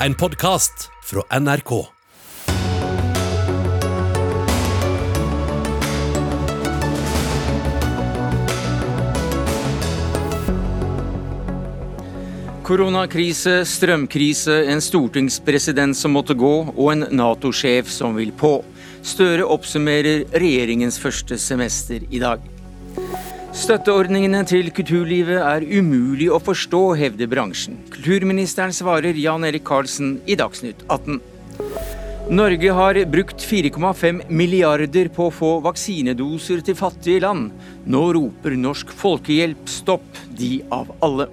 En podkast fra NRK. Koronakrise, strømkrise, en stortingspresident som måtte gå, og en Nato-sjef som vil på. Støre oppsummerer regjeringens første semester i dag. Støtteordningene til kulturlivet er umulig å forstå, hevder bransjen. Kulturministeren svarer Jan Erik Karlsen i Dagsnytt 18. Norge har brukt 4,5 milliarder på å få vaksinedoser til fattige land. Nå roper Norsk Folkehjelp stopp, de av alle.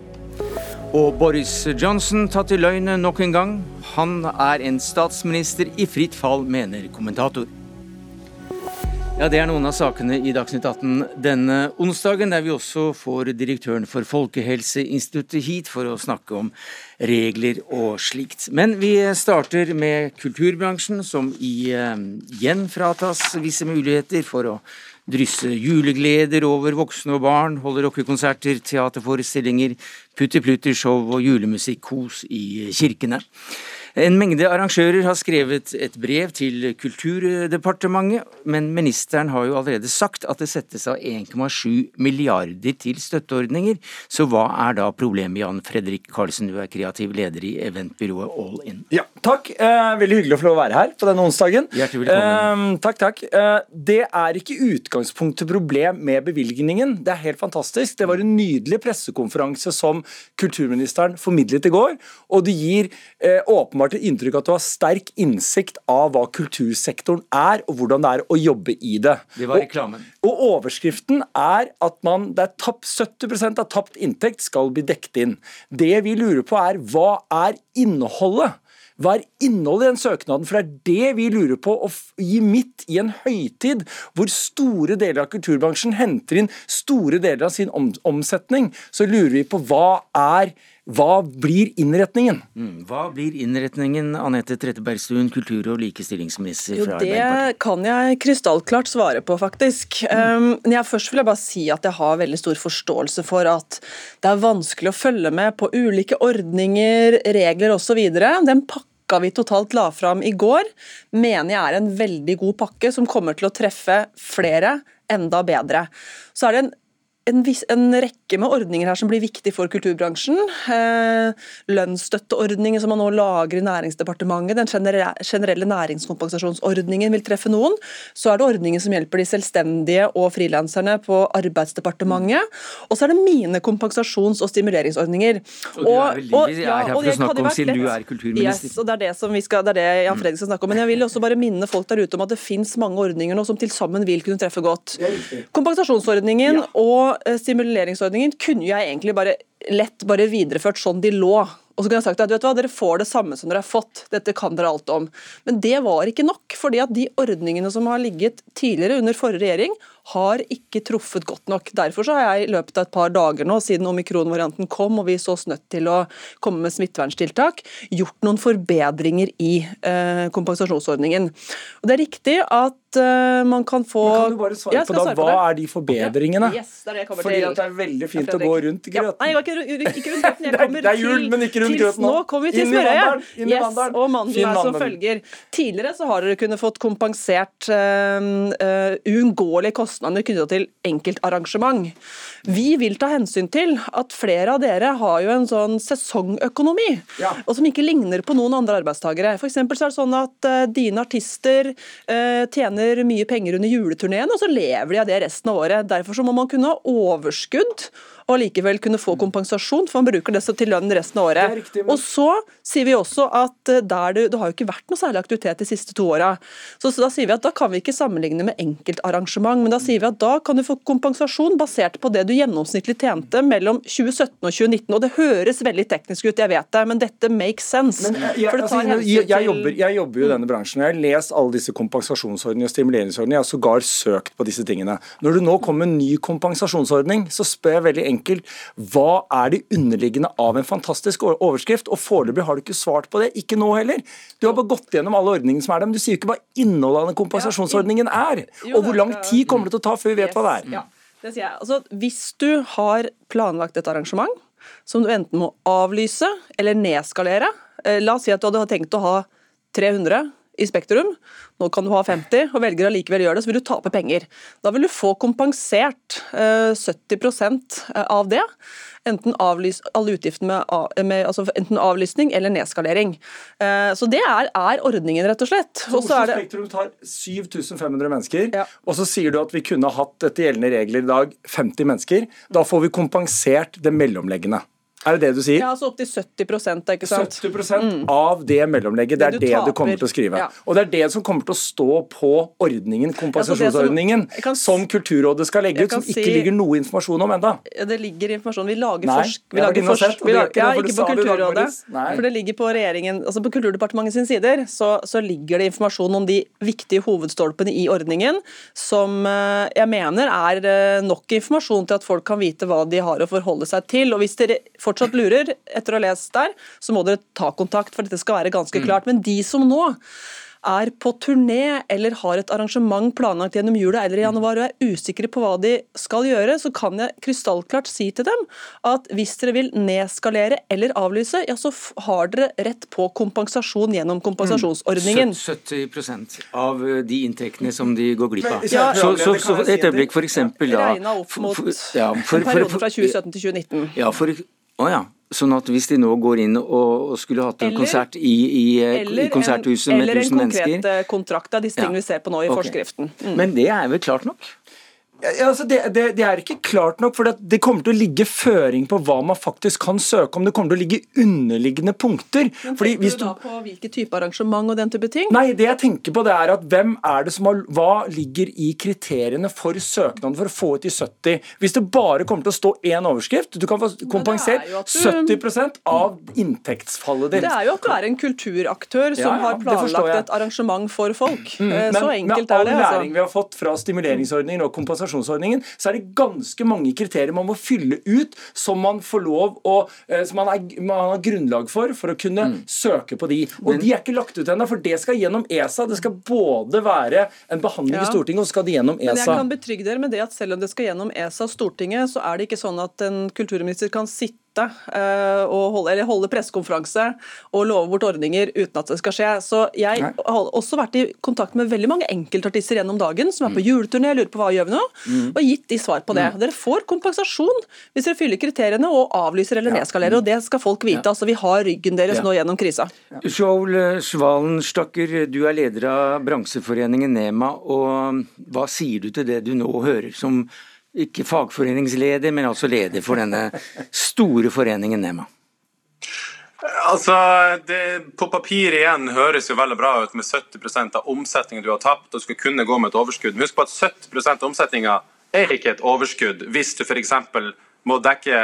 Og Boris Johnson tatt i løgnet nok en gang. Han er en statsminister i fritt fall, mener kommentator. Ja, Det er noen av sakene i Dagsnytt 18 denne onsdagen, der vi også får direktøren for Folkehelseinstituttet hit for å snakke om regler og slikt. Men vi starter med kulturbransjen, som igjen fratas visse muligheter for å drysse julegleder over voksne og barn, holde rockekonserter, teaterforestillinger, putti-plutti-show og julemusikk-kos i kirkene. En mengde arrangører har skrevet et brev til Kulturdepartementet, men ministeren har jo allerede sagt at det settes av 1,7 milliarder til støtteordninger. Så hva er da problemet, Jan Fredrik Karlsen, du er kreativ leder i eventbyrået All In? Ja, takk. Eh, veldig hyggelig å få lov å være her på denne onsdagen. Hjertelig velkommen. Eh, takk, takk. Eh, det er ikke utgangspunktet problem med bevilgningen. Det er helt fantastisk. Det var en nydelig pressekonferanse som kulturministeren formidlet i går, og det gir eh, åpenbart åpenbart et inntrykk at du har sterk innsikt av hva kultursektoren er, og hvordan det er å jobbe i det. Det var reklamen. Og, og overskriften er at man, det er tapt, 70% av tapt inntekt skal bli dekket inn. Det vi lurer på er hva er innholdet? Hva er innholdet i den søknaden? For det er det vi lurer på å gi midt i en høytid hvor store deler av kulturbransjen henter inn store deler av sin omsetning. Så lurer vi på hva er hva blir innretningen? Mm, hva blir innretningen, Anette Trettebergstuen, kultur- og likestillingsminister fra Arbeiderpartiet? Det kan jeg krystallklart svare på, faktisk. Mm. Um, jeg først vil jeg bare si at jeg har veldig stor forståelse for at det er vanskelig å følge med på ulike ordninger, regler osv. Den pakka vi totalt la fram i går, mener jeg er en veldig god pakke som kommer til å treffe flere enda bedre. Så er det en en, vis, en, rekke med ordninger her som blir viktig for kulturbransjen. Eh, lønnsstøtteordningen som man nå lager i Næringsdepartementet, den generelle næringskompensasjonsordningen vil treffe noen. Så er det ordningen som hjelper de selvstendige og frilanserne på Arbeidsdepartementet. Og så er det mine kompensasjons- og stimuleringsordninger. Og du er veldig ja, er her for å snakke om siden du er kulturminister. Yes, og det er det, som vi skal, det er det Jan Fredrik skal snakke om. Men jeg vil også bare minne folk der ute om at det finnes mange ordninger nå som til sammen vil kunne treffe godt. Kompensasjonsordningen ja. Eh, stimuleringsordningen kunne jeg egentlig bare lett bare videreført sånn de lå. Og så kunne jeg sagt at vet du hva, Dere får det samme som dere har fått, dette kan dere alt om. Men det var ikke nok. fordi at de ordningene som har ligget tidligere under forrige regjering, har ikke truffet godt nok. Derfor så har jeg i løpet av et par dager nå, siden omikron-varianten kom og vi så oss nødt til å komme med smitteverntiltak, gjort noen forbedringer i eh, kompensasjonsordningen. Og Det er riktig at eh, man kan få Men Kan du bare svare på da, Hva er de forbedringene? Ja. Yes, det er det jeg Fordi at det er veldig fint å gå rundt grøten. Ja, nei, jeg ikke, ikke rundt grøten. Jeg kommer det er jul, men ikke rundt grøten nå. Nå kommer vi til Smørøya. Yes, og mannen er som følger. Tidligere så har dere kunnet fått kompensert uh, uh, uunngåelige kostnader kostnader knytta til enkeltarrangement. Vi vil ta hensyn til at flere av dere har jo en sånn sesongøkonomi, ja. og som ikke ligner på noen andre arbeidstakere. For så er det sånn at uh, dine artister uh, tjener mye penger under juleturneen, og så lever de av det resten av året. Derfor så må man kunne ha overskudd og likevel kunne få kompensasjon, for man bruker det til lønn resten av året. Riktig, men... Og så sier vi også at eh, der det, det, har jo ikke vært noe særlig aktivitet de siste to åra. Så, så, da sier vi at da kan vi ikke sammenligne med enkeltarrangement, men da sier vi at da kan du få kompensasjon basert på det du gjennomsnittlig tjente mellom 2017 og 2019. Og det høres veldig teknisk ut, jeg vet det, men dette makes sense. Men jeg, jeg, altså, jeg, jeg jobber, jobber, jo i denne bransjen, og jeg har lest alle disse kompensasjonsordningene og stimuleringsordningene. Jeg har sågar søkt på disse tingene. Når det nå kommer en ny kompensasjonsordning, så spør jeg veldig enkelt hva er det underliggende av en fantastisk overskrift? Og foreløpig har du ikke svart på det. Ikke nå heller. Du har bare gått gjennom alle ordningene som er der, men du sier ikke hva innholdet av den kompensasjonsordningen er. Og hvor lang tid kommer det til å ta før vi vet hva det er? Ja, det sier jeg. Altså, hvis du har planlagt et arrangement som du enten må avlyse eller nedskalere, La oss si at du hadde tenkt å ha 300 i Spektrum. Nå kan du ha 50, og velger allikevel gjøre det, så vil du tape penger. Da vil du få kompensert 70% av det enten avlys, alle utgiftene med, med altså enten avlysning eller nedskalering. Uh, så det er, er, ordningen, rett og slett. Så Oslo det... Spektrum tar 7500 mennesker, ja. og så sier du at vi kunne hatt etter gjeldende regler i dag 50 mennesker. Da får vi kompensert det mellomleggende. Er det det du sier? Ja, altså Opptil 70% ikke sant? 70 mm. av det mellomlegget. Det er det, du, du kommer til å skrive. Ja. Og det er det som kommer til å stå på ordningen, kompensasjonsordningen, ja, som, som, Kulturrådet skal legge ut, som ikke si, ligger noe informasjon om enda. Det ligger informasjon. Vi lager forsk... Vi lager forsk vi lager, ja, ikke på Kulturrådet. For det ligger på regjeringen, altså på Kulturdepartementet sin sider, så, så, ligger det informasjon om de viktige hovedstolpene i ordningen, som eh, jeg mener er eh, nok informasjon til at folk kan vite hva de har å forholde seg til. og hvis dere får fortsatt lurer etter å ha lest der, så må dere ta kontakt, for dette skal være ganske mm. klart. Men de som nå er på turné eller har et arrangement planlagt gjennom jula eller i januar og er usikre på hva de skal gjøre, så kan jeg krystallklart si til dem at hvis dere vil nedskalere eller avlyse, ja så har dere rett på kompensasjon gjennom kompensasjonsordningen. Mm. 70 av eh, de inntektene som de går glipp av. Ja, så, så, så, et øyeblikk, for eksempel da Regna opp mot ja, for, for, perioden fra 2017 til 2019. Ja, for oh, ja. Sånn at hvis de nå går inn og, skulle hatt en eller, konsert i, i, i konserthuset med 1000 mennesker Eller en konkret eh, kontrakt av disse tingene vi ser på nå i okay. forskriften. Mm. Men det er vel klart nok? Ja, altså det, det, det, er ikke klart nok, for det, kommer til å ligge føring på hva man faktisk kan søke om. Det kommer til å ligge underliggende punkter. Men Tenker du da på hvilke type arrangement og den type ting? Nei, det jeg tenker på det er at hvem er det som har Hva ligger i kriteriene for søknaden for å få ut i 70? Hvis det bare kommer til å stå én overskrift, du kan få kompensert du... 70 av inntektsfallet ditt. Det er jo at du er en kulturaktør som ja, ja, har planlagt et arrangement for folk. Mm, eh, så enkelt er det. Med all altså. læring vi har fått fra stimuleringsordningen og kompensasjon kompensasjonsordningen, så er det ganske mange kriterier man må fylle ut som man får lov å, eh, som man, er, man har grunnlag for for å kunne mm. søke på de. Og Men, de er ikke lagt ut ennå, for det skal gjennom ESA. Det skal både være en behandling ja. i Stortinget, og så skal det gjennom ESA. Men jeg kan betrygge dere med det at selv om det skal gjennom ESA og Stortinget, så er det ikke sånn at en kulturminister kan sitte sitte uh, og holde, eller holde pressekonferanse og love bort ordninger uten at det skal skje. Så Jeg Nei. har også vært i kontakt med veldig mange enkeltartister gjennom dagen som er på mm. juleturné, lurer på hva gjør gjør nå, mm. og gitt de svar på det. Mm. Dere får kompensasjon hvis dere fyller kriteriene og avlyser eller ja. nedskalerer, og det skal folk vite. Ja. altså Vi har ryggen deres ja. nå gjennom krisa. Ja. Joel Svalen Stakker, du er leder av bransjeforeningen NEMA, og hva sier du til det du nå hører? som ikke fagforeningsleder, men altså leder for denne store foreningen NEMA? Altså, det, På papir igjen høres jo veldig bra ut med 70 av omsetningen du har tapt og skal kunne gå med et overskudd. Men husk på at 70 av omsetninga er ikke et overskudd hvis du f.eks. må dekke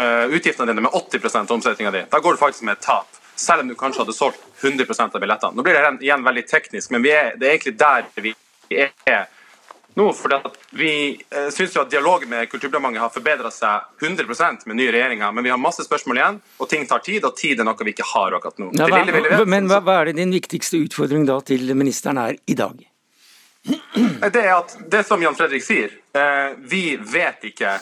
uh, utgiftene dine med 80 av omsetninga di. Da går du faktisk med et tap, selv om du kanskje hadde solgt 100 av billettene. Nå blir det igjen veldig teknisk, men er, det er egentlig der vi er nå. For vi eh, syns at dialogen med Kulturdepartementet har forbedra seg 100% med nye regjeringer. Men vi har masse spørsmål igjen, og ting tar tid, og tid er noe vi ikke har akkurat nå. Ja, hva, vet, men hva, hva, er det din viktigste utfordring da til ministeren er i dag? Det er at det som Jan Fredrik sier, eh, vi vet ikke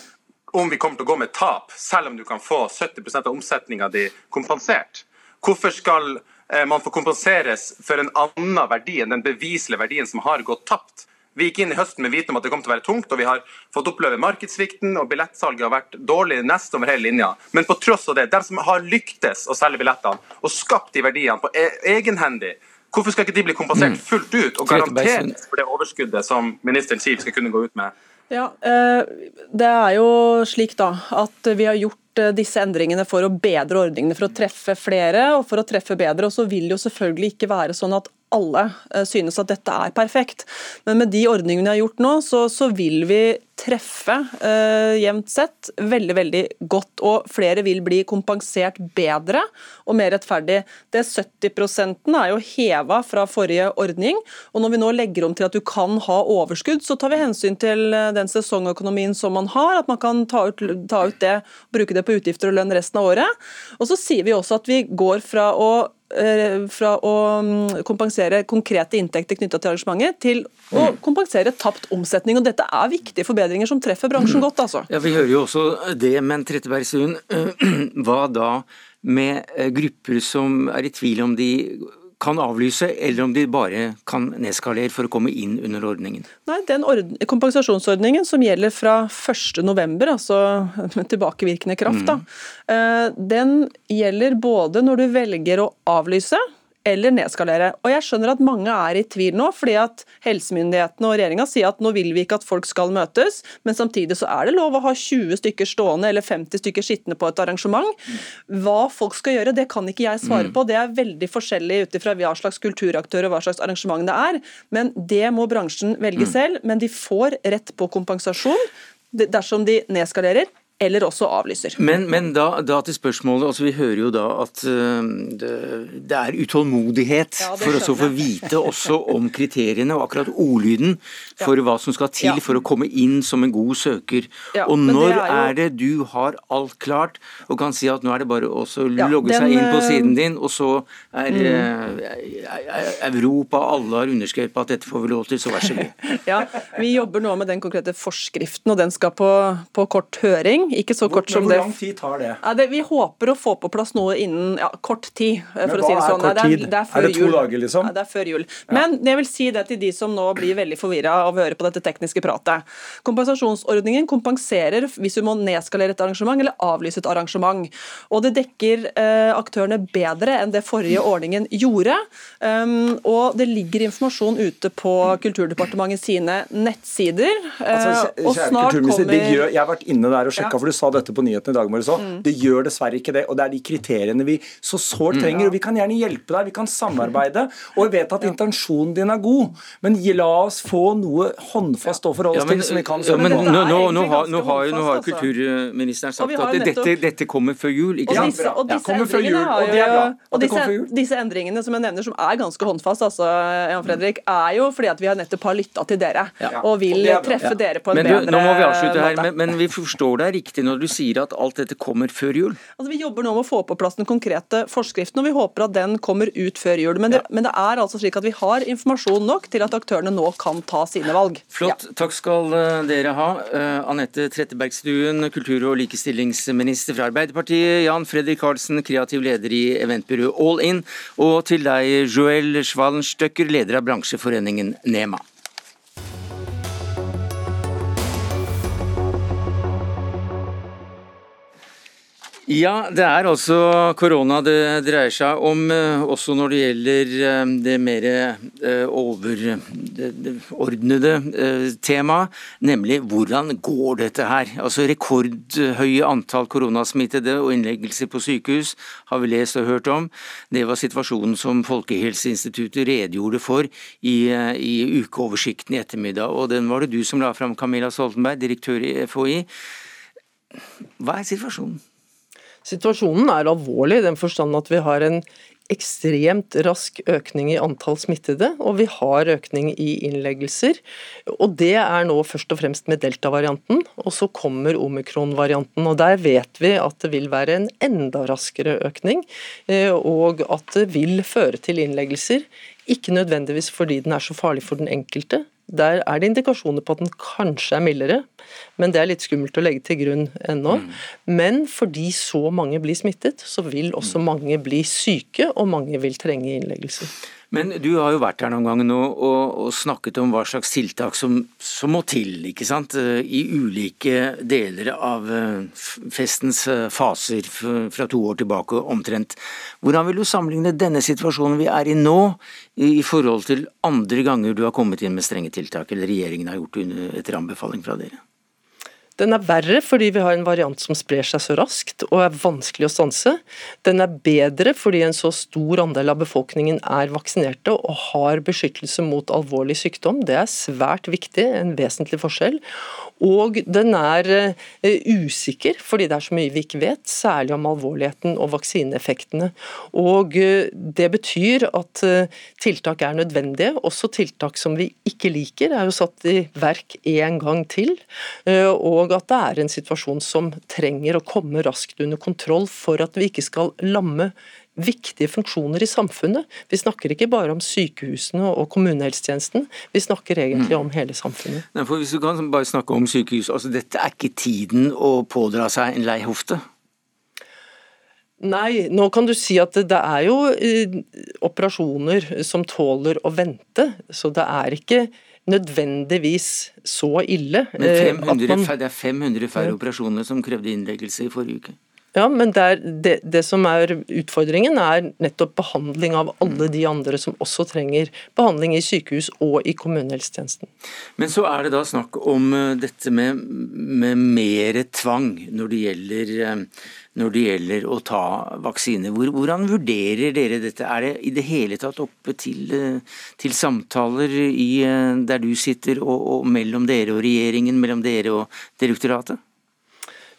om vi kommer til å gå med tap, selv om du kan få 70% av omsetninga di kompensert. Hvorfor skal eh, man få kompenseres for en annen verdi enn den beviselige verdien som har gått tapt? Vi gikk inn i høsten med viten om at det kom til å være tungt, og vi har fått oppleve markedssvikten, og billettsalget har vært dårlig nesten over hele linja. Men på tross av det, de som har lyktes å selge billettene og skapt de verdiene på e egenhendig, hvorfor skal ikke de bli kompensert mm. fullt ut og garanteres for det overskuddet som ministeren sier vi skal kunne gå ut med? Ja, eh, Det er jo slik da at vi har gjort eh, disse endringene for å bedre ordningene, for å treffe flere og for å treffe bedre. og Så vil det jo selvfølgelig ikke være sånn at alle eh, synes at dette er perfekt. Men med de ordningene vi har gjort nå, så, så vil vi treffe uh, jevnt sett veldig veldig godt. Og flere vil bli kompensert bedre og mer rettferdig. Det 70% er jo heva fra forrige ordning. Og når vi nå legger om til at du kan ha overskudd, så tar vi hensyn til eh, den sesongøkonomien som man har. At man kan ta ut, ta ut det, bruke det på utgifter og lønn resten av året. Og så sier vi også at vi går fra å fra å mm, kompensere konkrete inntekter knytta til arrangementet, til å kompensere tapt omsetning. og Dette er viktige forbedringer som treffer bransjen godt. altså. Ja, Vi hører jo også det, men Trettebergstuen, hva da med grupper som er i tvil om de kan avlyse, eller om de bare kan nedskalere for å komme inn under ordningen? Nei, Den kompensasjonsordningen som gjelder fra 1.11, altså tilbakevirkende kraft, mm. da, den gjelder både når du velger å avlyse, eller nedskalere. Og Jeg skjønner at mange er i tvil nå, fordi at helsemyndighetene og regjeringa sier at nå vil vi ikke at folk skal møtes, men samtidig så er det lov å ha 20 stykker stående eller 50 stykker sittende på et arrangement. Hva folk skal gjøre, det kan ikke jeg svare mm. på. Det er veldig forskjellig ut ifra hva slags kulturaktør og hva slags arrangement det er. Men det må bransjen velge mm. selv. Men de får rett på kompensasjon dersom de nedskalerer eller også avlyser. Men, men da, da, til spørsmålet, altså Vi hører jo da at uh, det, det, er utålmodighet ja, for å få vite også om kriteriene og akkurat ordlyden for ja. hva som skal til ja. for å komme inn som en god søker. og når er, jo... er, det du har alt klart og kan si at nå er det bare å logge den, seg inn på siden din, og så er mm. uh, Europa alle har underskrevet på at dette får vi lov til, så vær så god. ja, Vi jobber nå med den konkrete forskriften, og den skal på, på kort høring. Ikke så kort hvor, som det. Hvor lang tid tar det? Ja, det? Vi håper å få på plass noe innen ja, kort tid. Men hva si det sånn. er kort? Det er, det er, det to jul. dager, liksom? Ja, det er før jul. Men jeg vil si det til de som nå blir veldig forvirra av å høre på dette tekniske pratet. Kompensasjonsordningen kompenserer hvis du må nedskalere et arrangement eller avlyse et arrangement. Og det dekker eh, aktørene bedre enn det forrige ordningen gjorde. Um, og det ligger informasjon ute på Kulturdepartementet sine nettsider. Altså, og snart kommer Jeg har vært inne der og sjekka for du sa dette på nyhetene i dag morges òg. Mm. Det gjør dessverre ikke det. Og det er de kriteriene vi så sårt mm. trenger. Og vi kan gjerne hjelpe deg, vi kan samarbeide. Og vi vet at intensjonen din er god, men la oss få noe håndfast å forholde oss til som vi kan. Ja, men nå, nå, nå, har, nå har, jo altså. kulturministeren sagt at dette, dette, kommer før jul. ikke sant? Og disse, og disse endringene og det er bra. Og disse, disse, endringene som jeg nevner, som er ganske håndfast, altså, Jan Fredrik, er jo fordi at vi har nettopp har lytta til dere og vil treffe dere på en bedre måte. Nå må vi avslutte her, men, men vi forstår deg riktig når du sier at alt dette kommer før jul? Altså, vi jobber nå med å få på plass den konkrete forskriften, og vi håper at den kommer ut før jul. Men det, ja. men det er altså slik at vi har informasjon nok til at aktørene nå kan ta sine valg. Flott. Ja. Takk skal eh, dere ha. Uh, Anette Trettebergstuen, kultur- og likestillingsminister fra Arbeiderpartiet. Jan Fredrik Karlsen, kreativ leder i eventbyrået All In. Og til deg, Joel Schwalenstøcker, leder av bransjeforeningen NEMA. Ja, det er altså korona det dreier seg om, eh, også når det gjelder eh, det mer eh, overordnede temaet, nemlig hvordan går dette her? Altså Rekordhøye antall koronasmittede og innleggelser på sykehus har vi lest og hørt om. Det var situasjonen som Folkehelseinstituttet redegjorde for i, i ukeoversikten i ettermiddag, og den var det du som la fram, Camilla Stoltenberg, direktør i FHI. Hva er situasjonen? Situasjonen er alvorlig i den forstand at vi har en ekstremt rask økning i antall smittede, og vi har økning i innleggelser. Og Det er nå først og fremst med delta-varianten, og så kommer omikron-varianten. og Der vet vi at det vil være en enda raskere økning, eh, og at det vil føre til innleggelser. Ikke nødvendigvis fordi den er så farlig for den enkelte, der er det indikasjoner på at den kanskje er mildere, men det er litt skummelt å legge til grunn ennå. Mm. Men fordi så mange blir smittet, så vil også mange bli syke, og mange vil trenge innleggelse. Men du har jo vært her noen ganger nå og, og snakket om hva slags tiltak som, som, må til ikke sant? Eh, i ulike deler av eh, festens eh, faser fra to år tilbake omtrent. Hvordan vil du sammenligne denne situasjonen vi er i nå, i forhold til andre ganger du har kommet inn med strenge tiltak, eller regjeringen har gjort etter anbefaling fra dere? Den er verre fordi vi har en variant som sprer seg så raskt og er vanskelig å stanse. Den er bedre fordi en så stor andel av befolkningen er vaksinerte og har beskyttelse mot alvorlig sykdom. Det er svært viktig, en vesentlig forskjell. Og den er eh, usikker, fordi det er så mye vi ikke vet, særlig om alvorligheten og vaksineeffektene. Og eh, Det betyr at eh, tiltak er nødvendige, også tiltak som vi ikke liker, er jo satt i verk en gang til. Og at det er en situasjon som trenger å komme raskt under kontroll for at vi ikke skal lamme viktige funksjoner i samfunnet. Vi snakker ikke bare om sykehusene og kommunehelsetjenesten, vi snakker egentlig mm. om hele samfunnet. Nei, for Hvis du kan bare snakke om sykehus, altså dette er ikke tiden å pådra seg en lei hofte? Nei, nå kan du si at det er jo eh, operasjoner som tåler å vente, så det er ikke nødvendigvis så ille. Men 500, man, det er 500 færre operasjoner som krevde innleggelse i forrige uke? Ja, men det, det, det, som er utfordringen, er nettopp behandling av alle de andre som også trenger behandling i sykehus og i kommunehelsetjenesten. Men så er det da snakk om eh, dette med, med mer tvang når det gjelder eh, når det gjelder å ta vaksine. Hvordan vurderer dere dette? Er det i det hele tatt oppe til, eh, til samtaler i, der du sitter, og, og mellom dere og regjeringen, mellom dere og direktoratet?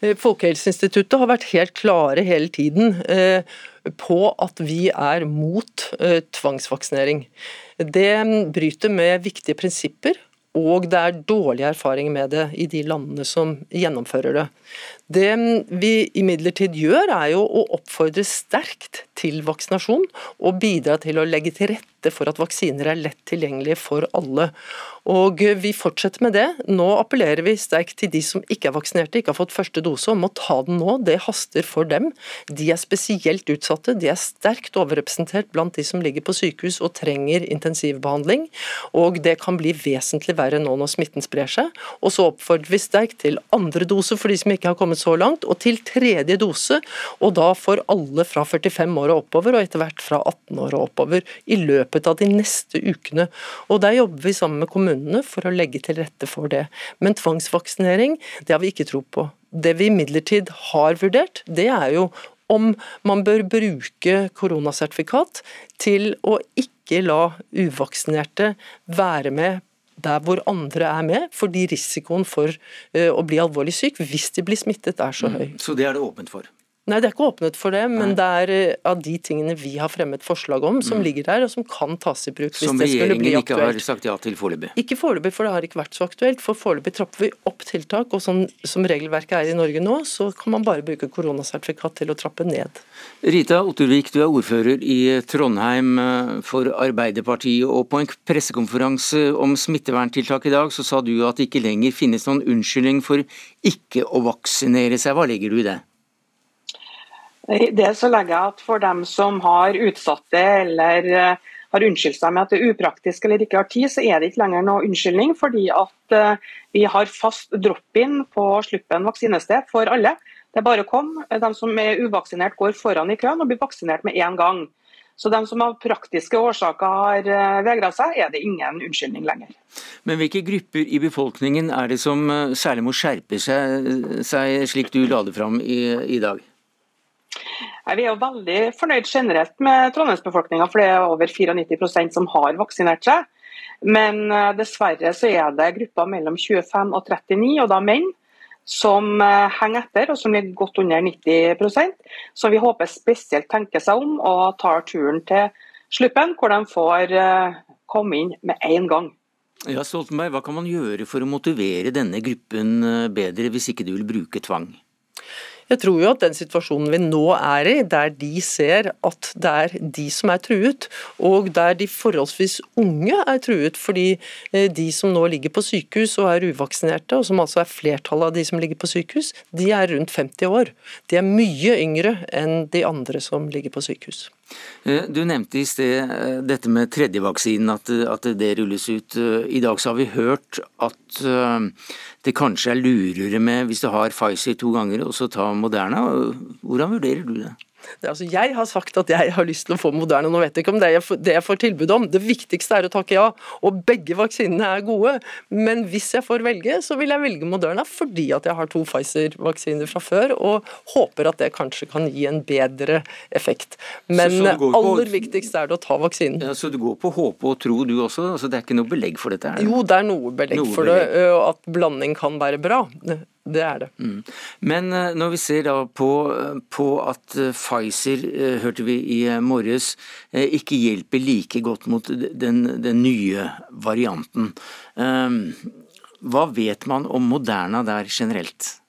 Eh, Folkehelseinstituttet har vært helt klare hele tiden eh, på at vi er mot eh, tvangsvaksinering. Det bryter med viktige prinsipper, og det er dårlige erfaringer med det i de landene som gjennomfører det. Det vi imidlertid gjør, er jo å oppfordre sterkt til vaksinasjon, og bidra til å legge til rette for at vaksiner er lett tilgjengelige for alle. Og Vi fortsetter med det. Nå appellerer vi sterkt til de som ikke er vaksinerte, ikke har fått første dose, om å ta den nå. Det haster for dem. De er spesielt utsatte. De er sterkt overrepresentert blant de som ligger på sykehus og trenger intensivbehandling. Og det kan bli vesentlig verre nå når smitten sprer seg. Og så oppfordrer vi sterkt til andre dose for de som ikke har kommet så langt, og til tredje dose, og da for alle fra 45 år og oppover, og etter hvert fra 18 år og oppover, i løpet av de neste ukene. Og Der jobber vi sammen med kommunene kommunene for å legge til rette for det. Men tvangsvaksinering, det har vi ikke tro på. Det vi imidlertid har vurdert, det er jo om man bør bruke koronasertifikat til å ikke la uvaksinerte være med der hvor andre er med, fordi risikoen for uh, å bli alvorlig syk hvis de blir smittet er så mm. høy. Så det er det åpent for? Nei, det er ikke åpnet for det, men Nei. det er eh, av de tingene vi har fremmet forslag om, som mm. ligger der, og som kan tas i bruk hvis som det skulle bli aktuelt. Som regjeringen ikke har sagt ja til foreløpig? Ikke foreløpig, for det har ikke vært så aktuelt. For foreløpig trapper vi opp tiltak, og som, som regelverket er i Norge nå, så kan man bare bruke koronasertifikat til å trappe ned. Rita Ottervik, du er ordfører i Trondheim eh, for Arbeiderpartiet, og på en pressekonferanse om smitteverntiltak i dag, så sa du at det ikke lenger finnes noen unnskyldning for ikke å vaksinere seg. Hva legger du i det? Det så legger jeg at for dem som har utsatt det eller eh, har unnskyldt seg med at det er upraktisk eller ikke har tid, så er det ikke lenger noe unnskyldning. Fordi at eh, vi har fast drop-in på Sluppen vaksinested for alle. Det er bare å komme. De som er uvaksinert går foran i køen og blir vaksinert med en gang. Så de som av praktiske årsaker har eh, vegra seg, er det ingen unnskyldning lenger. Men hvilke grupper i befolkningen er det som særlig må skjerpe seg, seg slik du la det fram i, i dag? Vi er jo veldig fornøyd generelt med trondheimsbefolkninga, for det er over 94% som har vaksinert seg. Men eh, dessverre så er det grupper mellom 25 og 39, og da menn, som eh, henger etter, og som ligger godt under 90% Så vi håper spesielt tenker seg om og tar turen til Sluppen, hvor de får eh, komme inn med en gang. Ja, Stoltenberg, Hva kan man gjøre for å motivere denne gruppen bedre, hvis ikke du vil bruke tvang? Jeg tror jo at den situasjonen vi nå er i, der de ser at det er de som er truet, og der de forholdsvis unge er truet, fordi eh, de som nå ligger på sykehus og er uvaksinerte, og som altså er flertallet av de som ligger på sykehus, de er rundt 50 år. De er mye yngre enn de andre som ligger på sykehus. Eh, du nevnte i sted eh, dette med tredjevaksinen, at, at det rulles ut. I dag så har vi hørt at det kanskje er lurere med, hvis du har Pfizer to ganger, og så ta Moderna. Hvordan vurderer du det? Altså, jeg har sagt at jeg har lyst til å få Moderne, nå vet jeg ikke om det er det jeg får tilbud om. Det viktigste er å takke ja, og begge vaksinene er gode. Men hvis jeg får velge, så vil jeg velge Moderna fordi at jeg har to Pfizer-vaksiner fra før, og håper at det kanskje kan gi en bedre effekt. Men så, så aller viktigst er det å ta vaksinen. Ja, så du går på håpe og tro du også? Altså, det er ikke noe belegg for dette? her? Jo, det er noe belegg noe for belegg. det, at blanding kan være bra. Det er det. Mm. Men uh, når vi ser da på, på at uh, Pfizer, hørte vi i morges, ikke hjelper like godt mot den, den nye varianten. Hva vet man om Moderna der generelt?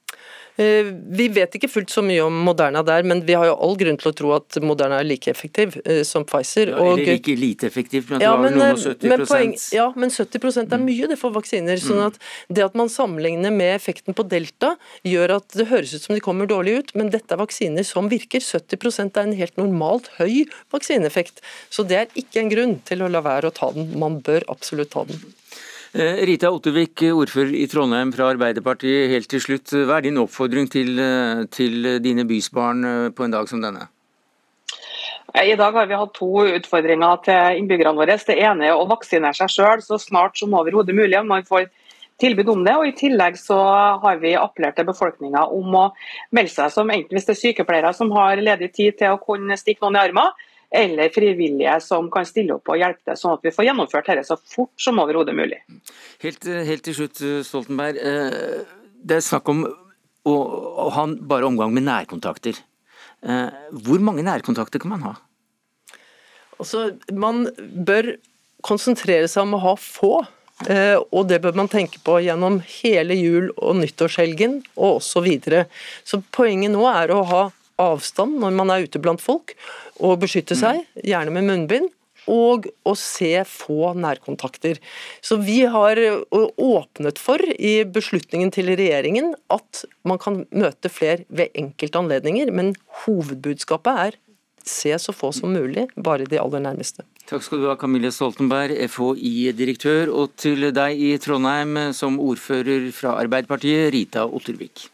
Eh, vi vet ikke fullt så mye om Moderna der, men vi har jo all grunn til å tro at Moderna er like effektiv eh, som Pfizer. Ja, eller like lite effektiv, men ja, men, noen og 70 men poeng, Ja, men 70% er mye det for vaksiner. Mm. sånn at det at man sammenligner med effekten på delta, gjør at det høres ut som de kommer dårlig ut, men dette er vaksiner som virker. 70% er en helt normalt høy vaksineeffekt. Så det er ikke en grunn til å la være å ta den. Man bør absolutt ta den. Eh, Rita Ottervik, ordfører i Trondheim fra Arbeiderpartiet. Helt til slutt, hva er din oppfordring til, eh, til dine bysbarn eh, på en dag som denne? I dag har vi hatt to utfordringer til innbyggerne våre. Det ene er å vaksinere seg selv så snart som overhodet mulig. om man får tilbud om det, og I tillegg så har vi appellert til befolkninga om å melde seg som enten hvis det er sykepleiere som har ledig tid til å kunne stikke noen i armen, eller frivillige som kan stille opp og hjelpe til, sånn at vi får gjennomført dette så fort som overhodet mulig. Helt, helt, til slutt, Stoltenberg. Eh, det er snakk om å, å ha bare omgang med nærkontakter. Eh, hvor mange nærkontakter kan man ha? Altså, man bør konsentrere seg om å ha få. Eh, og det bør man tenke på gjennom hele jul- og nyttårshelgen og også Så, videre. så poenget nå er å ha avstand når man er ute blant folk, og beskytte seg, gjerne med munnbind. Og å se få nærkontakter. Så Vi har åpnet for i beslutningen til regjeringen at man kan møte flere ved enkelte anledninger, men hovedbudskapet er se så få som mulig, bare de aller nærmeste. Takk skal du ha, Camille Stoltenberg, FHI-direktør, og til deg i Trondheim som ordfører fra Arbeiderpartiet, Rita Ottervik.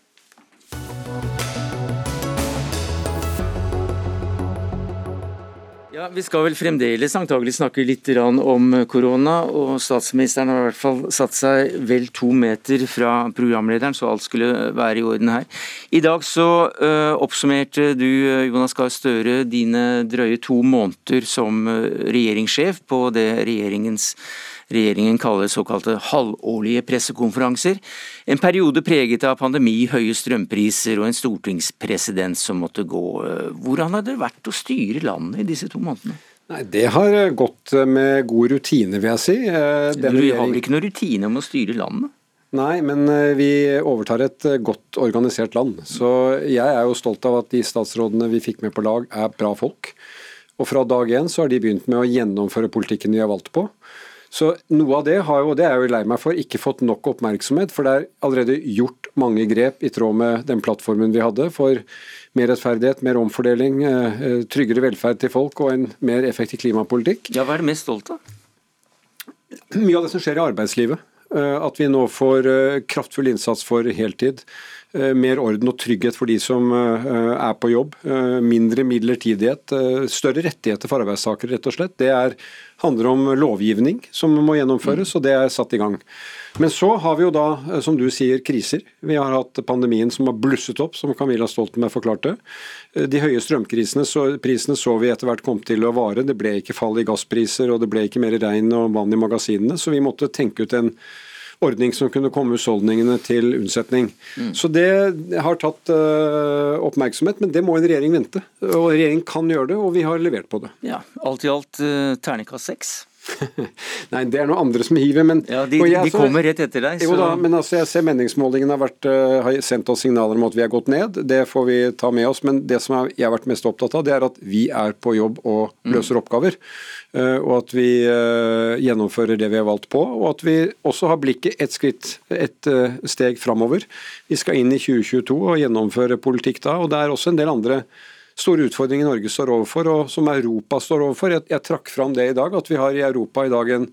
Ja, Vi skal vel fremdeles antagelig snakke litt om korona. og Statsministeren har i hvert fall satt seg vel to meter fra programlederen, så alt skulle være i orden her. I dag så uh, oppsummerte du, Jonas Gahr Støre, dine drøye to måneder som regjeringssjef på det regjeringens regjeringen kaller såkalte halvårlige pressekonferanser. En periode preget av pandemi, høye strømpriser og en stortingspresident som måtte gå. Hvordan har det vært å styre landet i disse to månedene? Nei, Det har gått med god rutine, vil jeg si. Eh, Den du har vel ikke noen rutine om å styre landet? Nei, men eh, vi overtar et eh, godt organisert land. Så jeg er jo stolt av at de statsrådene vi fikk med på lag, er bra folk. Og fra dag én så har de begynt med å gjennomføre politikken de har valgt på. Så noe av det har jo, det er jeg jo lei meg for, ikke fått nok oppmerksomhet. For det er allerede gjort mange grep i tråd med den plattformen vi hadde for mer rettferdighet, mer omfordeling, eh, eh, tryggere velferd til folk og en mer effektiv klimapolitikk. Ja, Hva er du mest stolt av? Mye av det som skjer i arbeidslivet. Eh, at vi nå får kraftfull innsats for heltid. Mer orden og trygghet for de som er på jobb. Mindre midlertidighet. Større rettigheter for arbeidstakere, rett og slett. Det er handler om lovgivning som må gjennomføres, og det er satt i gang. Men så har vi jo da, eh, som du sier, kriser. Vi har hatt pandemien som har blusset opp, som Camilla Stoltenberg forklarte. Eh, de høye strømprisene så, så vi etter hvert kom til å vare. Det ble ikke fall i gasspriser, og det ble ikke mer regn og vann i magasinene. Så vi måtte tenke ut en ordning som kunne komme husholdningene til unnsetning. Mm. Så det har tatt uh, oppmerksomhet, men det må en regjering vente. Og regjeringen kan gjøre det, og vi har levert på det. Ja, Alt i alt uh, terningkast seks. Nei, det er noen andre som hiver, men ja, De, jeg, de kommer rett etter deg. Så... Jo da, men altså, jeg ser meningsmålingene har, vært, uh, har sendt oss signaler om at vi har gått ned. Det får vi ta med oss. Men det som jeg har vært mest opptatt av, det er at vi er på jobb og mm. løser mm. oppgaver. Uh, og at vi uh, gjennomfører det vi har valgt på. Og at vi også har blikket et skritt, et steg framover. Vi skal inn i 2022 og gjennomføre politikk da. Og det er også en del andre store utfordringer Norge står overfor, og som Europa står overfor. Jeg, jeg trakk fram det i dag, at vi har i Europa i dag en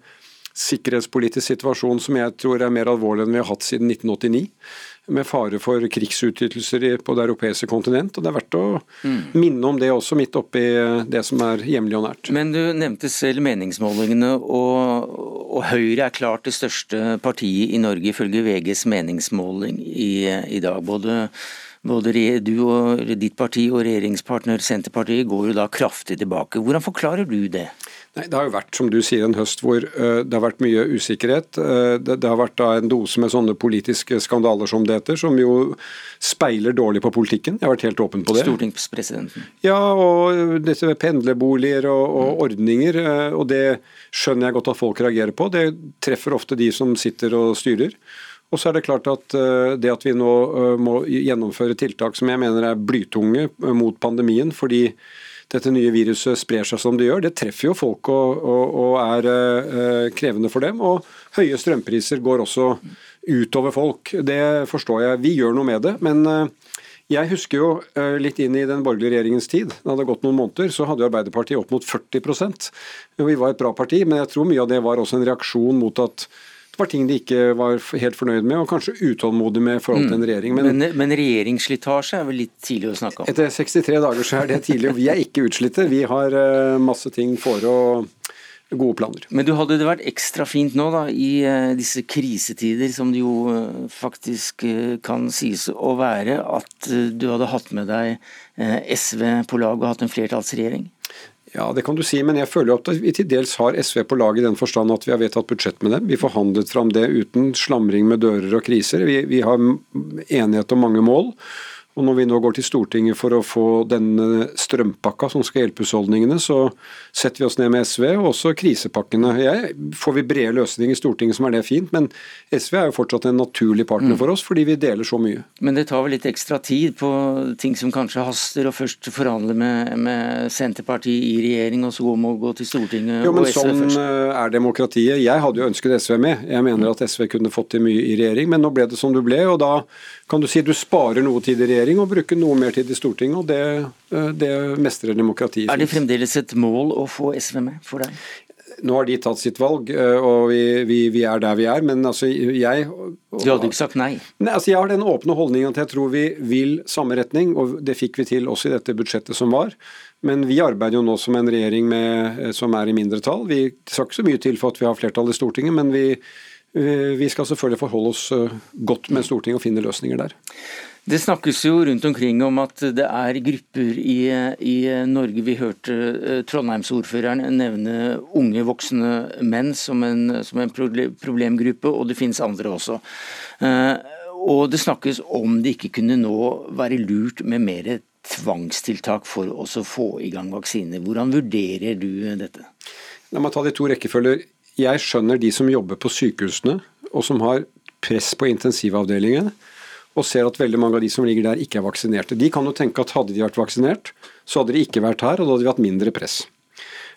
sikkerhetspolitisk situasjon som jeg tror er mer alvorlig enn vi har hatt siden 1989 med fare for krigsutgytelser på det europeiske kontinent. og Det er verdt å mm. minne om det også, midt oppi det som er hjemlig og nært. Men du nevnte selv meningsmålingene, og, og Høyre er klart det største partiet i Norge ifølge VGs meningsmåling i, i dag. Både både du og ditt parti og regjeringspartner Senterpartiet går jo da kraftig tilbake. Hvordan forklarer du det? Nei, Det har jo vært som du sier, en høst hvor uh, det har vært mye usikkerhet. Uh, det, har vært da en dose med sånne politiske skandaler som det heter, som jo speiler dårlig på politikken. Jeg har vært helt åpen på det. Stortingspresidenten. Ja, og dette med pendlerboliger og, og mm. ordninger. Og det skjønner jeg godt at folk reagerer på. Det treffer ofte de som sitter og styrer. Og så er det klart at det at vi nå må gjennomføre tiltak som jeg mener er blytunge mot pandemien, fordi dette nye viruset sprer seg som det gjør, det treffer jo folk og, og, og er krevende for dem. Og høye strømpriser går også utover folk. Det forstår jeg. Vi gjør noe med det. men jeg husker jo eh, litt inn i den borgerlige regjeringens tid. Da Det hadde gått noen måneder, så hadde Arbeiderpartiet opp mot 40% Vi var et bra parti, men jeg tror mye av det var også en reaksjon mot at var ting de ikke var helt fornøyd med, og kanskje utålmodig med i forhold til en mm. regjering. Men, men, men regjeringsslitasje er vel litt tidlig å snakke om? Etter 63 dager så er det tidlig. og Vi er ikke utslitte. Vi har eh, masse ting for å gode planer. Men du hadde det vært ekstra fint nå da, i uh, disse krisetider, som det jo uh, faktisk kan sies å være, at du hadde hatt med deg SV på lag og hatt en flertallsregjering? Ja, det kan du si, men jeg føler at vi til dels har SV på lag i den forstand at vi har vedtatt budsjett med dem. Vi forhandlet fram det uten slamring med dører og kriser. Vi, vi har enighet om mange mål. Og Når vi nå går til Stortinget for å få denne strømpakka som skal hjelpe husholdningene, så setter vi oss ned med SV, og også krisepakkene. Jeg, får vi brede løsninger i Stortinget, som er det fint, men SV er jo fortsatt en naturlig partner mm. for oss, fordi vi deler så mye. Men det tar vel litt ekstra tid på ting som kanskje haster, og først forhandle med, med Senterpartiet i regjering, og så må gå til Stortinget jo, men og SV sånn først? Sånn er demokratiet. Jeg hadde jo ønsket SV med. Jeg mener at SV kunne fått til mye i regjering, men nå ble det som det ble, og da kan du si du sparer noe tid i regjering og bruke noe mer tid i Stortinget. og Det, eh, det mestrer demokratiet. Er det fremdeles et mål å få SV med for deg? Nå har de tatt sitt valg, eh, og vi, vi, vi er der vi er. Men altså, jeg Du hadde ikke sagt nei? nei altså, jeg har den åpne holdningen at jeg tror vi vil samme retning, og det fikk vi til også i dette budsjettet som var. Men vi arbeider jo nå som en regjering med, eh, som er i mindretall. Vi skal ikke så mye til for at vi har flertall i Stortinget, men vi vi skal selvfølgelig forholde oss godt med Stortinget og finne løsninger der. Det snakkes jo rundt omkring om at det er grupper i, i Norge. Vi hørte eh, Trondheimsordføreren nevne unge voksne menn som en, som en problemgruppe, og det finnes andre også. Og det snakkes om det ikke kunne nå være lurt med mer tvangstiltak for å få i gang vaksiner. Hvordan vurderer du dette? La meg ta de to rekkefølger. Jeg skjønner de som jobber på sykehusene, og som har press på intensivavdelingen, og ser at veldig mange av de som ligger der, ikke er vaksinerte. De kan jo tenke at hadde de vært vaksinert, så hadde de ikke vært her, og da hadde vi hatt mindre press.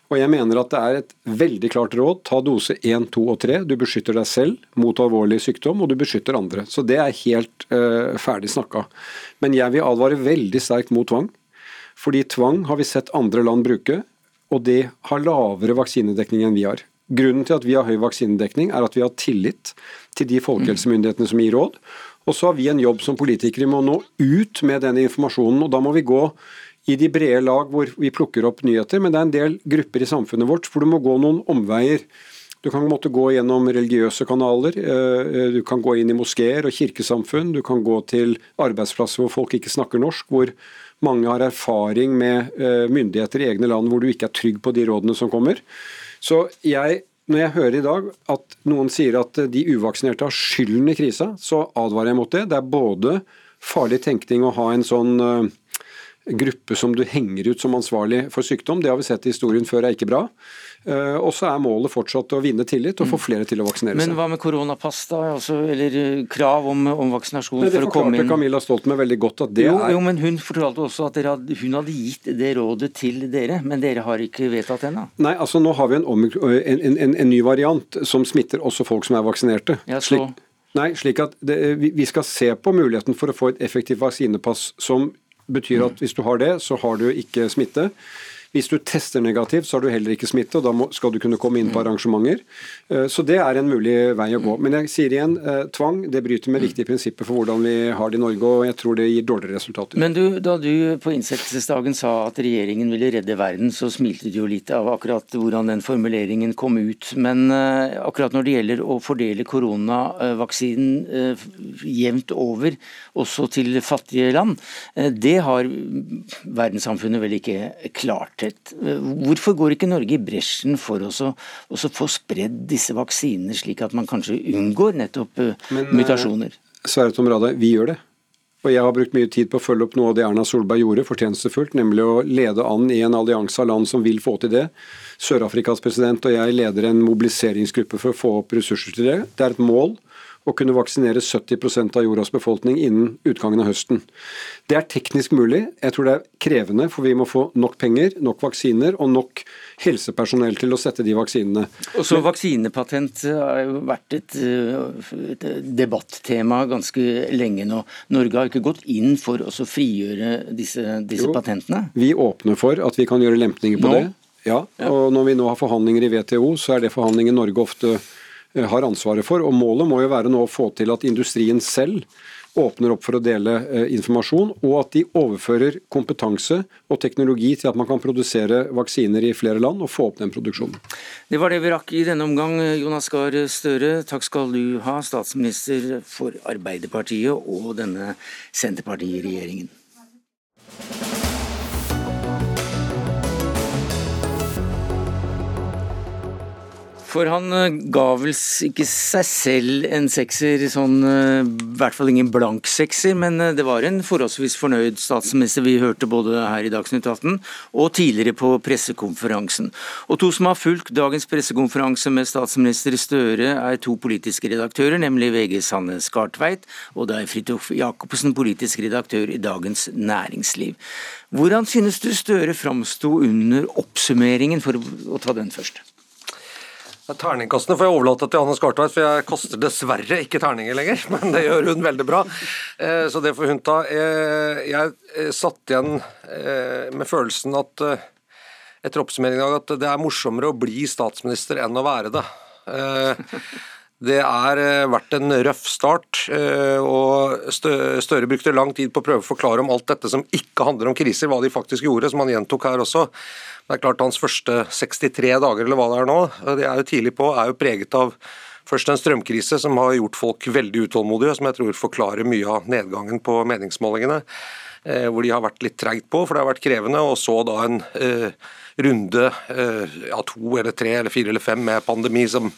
Og jeg mener at det er et veldig klart råd. Ta dose 1, 2 og 3. Du beskytter deg selv mot alvorlig sykdom, og du beskytter andre. Så det er helt uh, ferdig snakka. Men jeg vil advare veldig sterkt mot tvang. Fordi tvang har vi sett andre land bruke, og de har lavere vaksinedekning enn vi har. Grunnen til at vi har høy vaksinedekning, er at vi har tillit til de folkehelsemyndighetene som gir råd. Og så har vi en jobb som politikere med å nå ut med denne informasjonen. og Da må vi gå i de brede lag hvor vi plukker opp nyheter, men det er en del grupper i samfunnet vårt hvor du må gå noen omveier. Du kan måtte gå gjennom religiøse kanaler, eh, du kan gå inn i moskeer og kirkesamfunn, du kan gå til arbeidsplasser hvor folk ikke snakker norsk, hvor mange har erfaring med eh, myndigheter i egne land hvor du ikke er trygg på de rådene som kommer. Så jeg, når jeg hører i dag at noen sier at de uvaksinerte har skylden i krisa, så advarer jeg mot det. Det er både farlig tenkning å ha en sånn uh, gruppe som du henger ut som ansvarlig for sykdom. Det har vi sett i historien før er ikke bra. Eh, og så er målet fortsatt å vinne tillit og få mm. flere til å vaksinere seg. Men hva med koronapass, da? Altså, eller eh, krav om, om vaksinasjon for å komme inn? Det forklarte Camilla Stoltenberg veldig godt at det jo, er Jo, men hun fortalte også at hadde, hun hadde gitt det rådet til dere, men dere har ikke vedtatt det ennå? Nei, altså nå har vi en, en, en, en, ny variant som smitter også folk som er vaksinerte. Ja, så... Slik, nei, slik at det, vi skal se på muligheten for å få et effektivt vaksinepass som betyr at hvis du har det, så har du ikke smitte. Hvis du tester negativt, så har du heller ikke smitte, og da må, skal du kunne komme inn på arrangementer. Eh, så det er en mulig vei å gå. Men jeg sier igjen, eh, tvang det bryter med viktige prinsipper for hvordan vi har det i Norge, og jeg tror det gir dårligere resultater. Men du, da du på innsettelsesdagen sa at regjeringen ville redde verden, så smilte du jo litt av akkurat hvordan den formuleringen kom ut. Men eh, akkurat når det gjelder å fordele koronavaksinen jevnt over, også til fattige land, det har verdenssamfunnet vel ikke klart sett. Hvorfor går ikke Norge i bresjen for å få spredd disse vaksinene, slik at man kanskje unngår nettopp eh, Men, mutasjoner? Sverre Tom Rade, vi gjør det. Og jeg har brukt mye tid på å følge opp noe av det Erna Solberg gjorde fortjenestefullt, nemlig å lede an i en allianse av land som vil få til det. Sør-Afrikas president og jeg leder en mobiliseringsgruppe for å få opp ressurser til det. Det er et mål å kunne vaksinere 70% av jordas befolkning innen utgangen av høsten. Det er teknisk mulig. Jeg tror det er krevende, for vi må få nok penger, nok vaksiner og nok helsepersonell til å sette de vaksinene. Og så Vaksinepatent har jo vært et, et, debattema ganske lenge nå. Norge har ikke gått inn for å frigjøre disse, disse patentene? Vi åpner for at vi kan gjøre lempninger på nå? det. Ja, og når vi nå har forhandlinger i WTO, så er det forhandlinger Norge ofte Eh, har ansvaret for. og Målet må jo være nå å få til at industrien selv åpner opp for å dele eh, informasjon, og at de overfører kompetanse og teknologi til at man kan produsere vaksiner i flere land og få opp den produksjonen. Det var det vi rakk i denne omgang. Jonas Gahr Støre, takk skal du ha, statsminister for Arbeiderpartiet og denne Senterpartiregjeringen. For han eh, ga vel ikke seg selv en sekser, sånn, eh, i hvert fall ingen blank sekser, men eh, det var en forholdsvis fornøyd statsminister vi hørte både her i Dagsnytt 18 og tidligere på pressekonferansen. Og to som har fulgt dagens pressekonferanse med statsminister Støre, er to politiske redaktører, nemlig VG Sanne Skartveit og det er Fridtjof Jacobsen, politisk redaktør i Dagens Næringsliv. Hvordan synes du Støre framsto under oppsummeringen, for å ta den først? Terningkastene får jeg overlate til Hanne Skartveit, for jeg kaster dessverre ikke terninger lenger. Men det gjør hun veldig bra, eh, så det får hun ta. Eh, jeg eh, satt igjen med følelsen at etter oppsummeringen at det er morsommere å bli statsminister enn å være det. Det har vært en røff start, og Støre brukte lang tid på å prøve å forklare om alt dette som ikke handler om kriser, hva de faktisk gjorde, som han gjentok her også. Det er klart Hans første 63 dager eller hva det er nå, det er jo tidlig på, er jo preget av først en strømkrise som har gjort folk veldig utålmodige, som jeg tror forklarer mye av nedgangen på meningsmålingene. Eh, hvor de har vært litt treigt på, for det har vært krevende. Og så da en eh, runde, eh, ja, to eller tre eller fire eller fem med pandemi som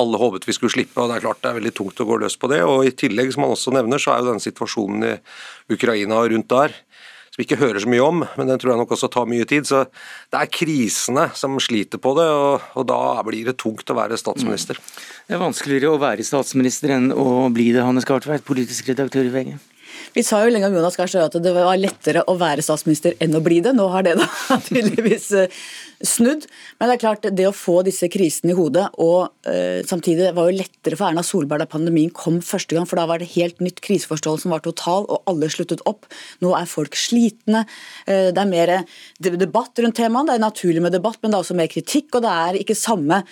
alle håpet vi skulle slippe. og Det er klart det er veldig tungt å gå løs på det. og I tillegg, som han også nevner, så er jo denne situasjonen i Ukraina og rundt der som vi ikke hører så mye om, men den tror jeg nok også tar mye tid. Så det er krisene som sliter på det, og, og da blir det tungt å være statsminister. Mm. Det er vanskeligere å være statsminister enn å bli det, Hanne Skartveit, politisk redaktør i VG. Vi sa jo lenge om Jonas Gahr Støre at det var lettere å være statsminister enn å bli det. Nå har det da tydeligvis eh, snudd. Men det er klart, det å få disse krisene i hodet, og uh, samtidig var jo lettere for Erna Solberg da pandemien kom første gang, for da var det helt nytt. kriseforståelse som var total, og alle sluttet opp. Nå er folk slitne. Uh, det er mer debatt rundt temaet. Det er naturlig med debatt, men det er også mer kritikk, og det er ikke samme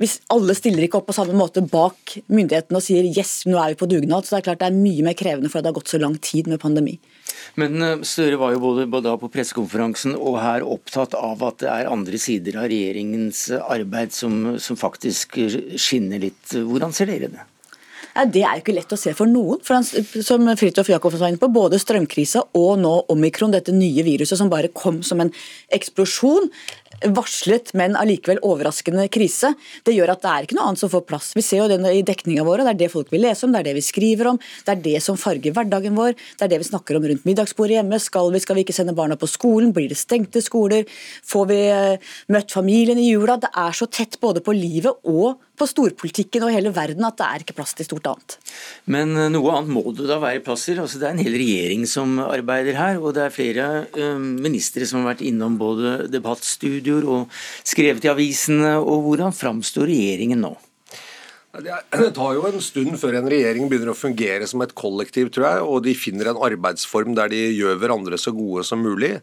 hvis alle stiller ikke opp på samme måte bak myndighetene og sier yes, nå er vi på dugnad, så det er klart det er mye mer krevende for at det har gått så lang tid med pandemi. Men eh, Støre var jo både, da på pressekonferansen og her opptatt av at det er andre sider av regjeringens arbeid som, som faktisk skinner litt. Hvordan ser dere det? Ja, det er jo ikke lett å se for noen. For som Fridtjof Jacobsen var inne på, både strømkrisa og nå omikron, dette nye viruset som bare kom som en eksplosjon, varslet, men allikevel overraskende krise. Det gjør at det er ikke noe annet som får plass. Vi ser jo det i dekninga vår, det er det folk vil lese om, det er det vi skriver om, det er det som farger hverdagen vår, det er det vi snakker om rundt middagsbordet hjemme. Skal vi, skal vi ikke sende barna på skolen? Blir det stengte skoler? Får vi eh, møtt familien i jula? Det er så tett både på livet og på storpolitikken og hele verden at det er ikke plass til stort annet. Men eh, noe annet må det da være plass til. Altså, det er en hel regjering som arbeider her, og det er flere uh, ministre som har vært innom både debattstudio videoer og skrevet i avisene. og Hvordan framstår regjeringen nå? Det tar jo en stund før en regjering begynner å fungere som et kollektiv, tror jeg, og de finner en arbeidsform der de gjør hverandre så gode som mulig.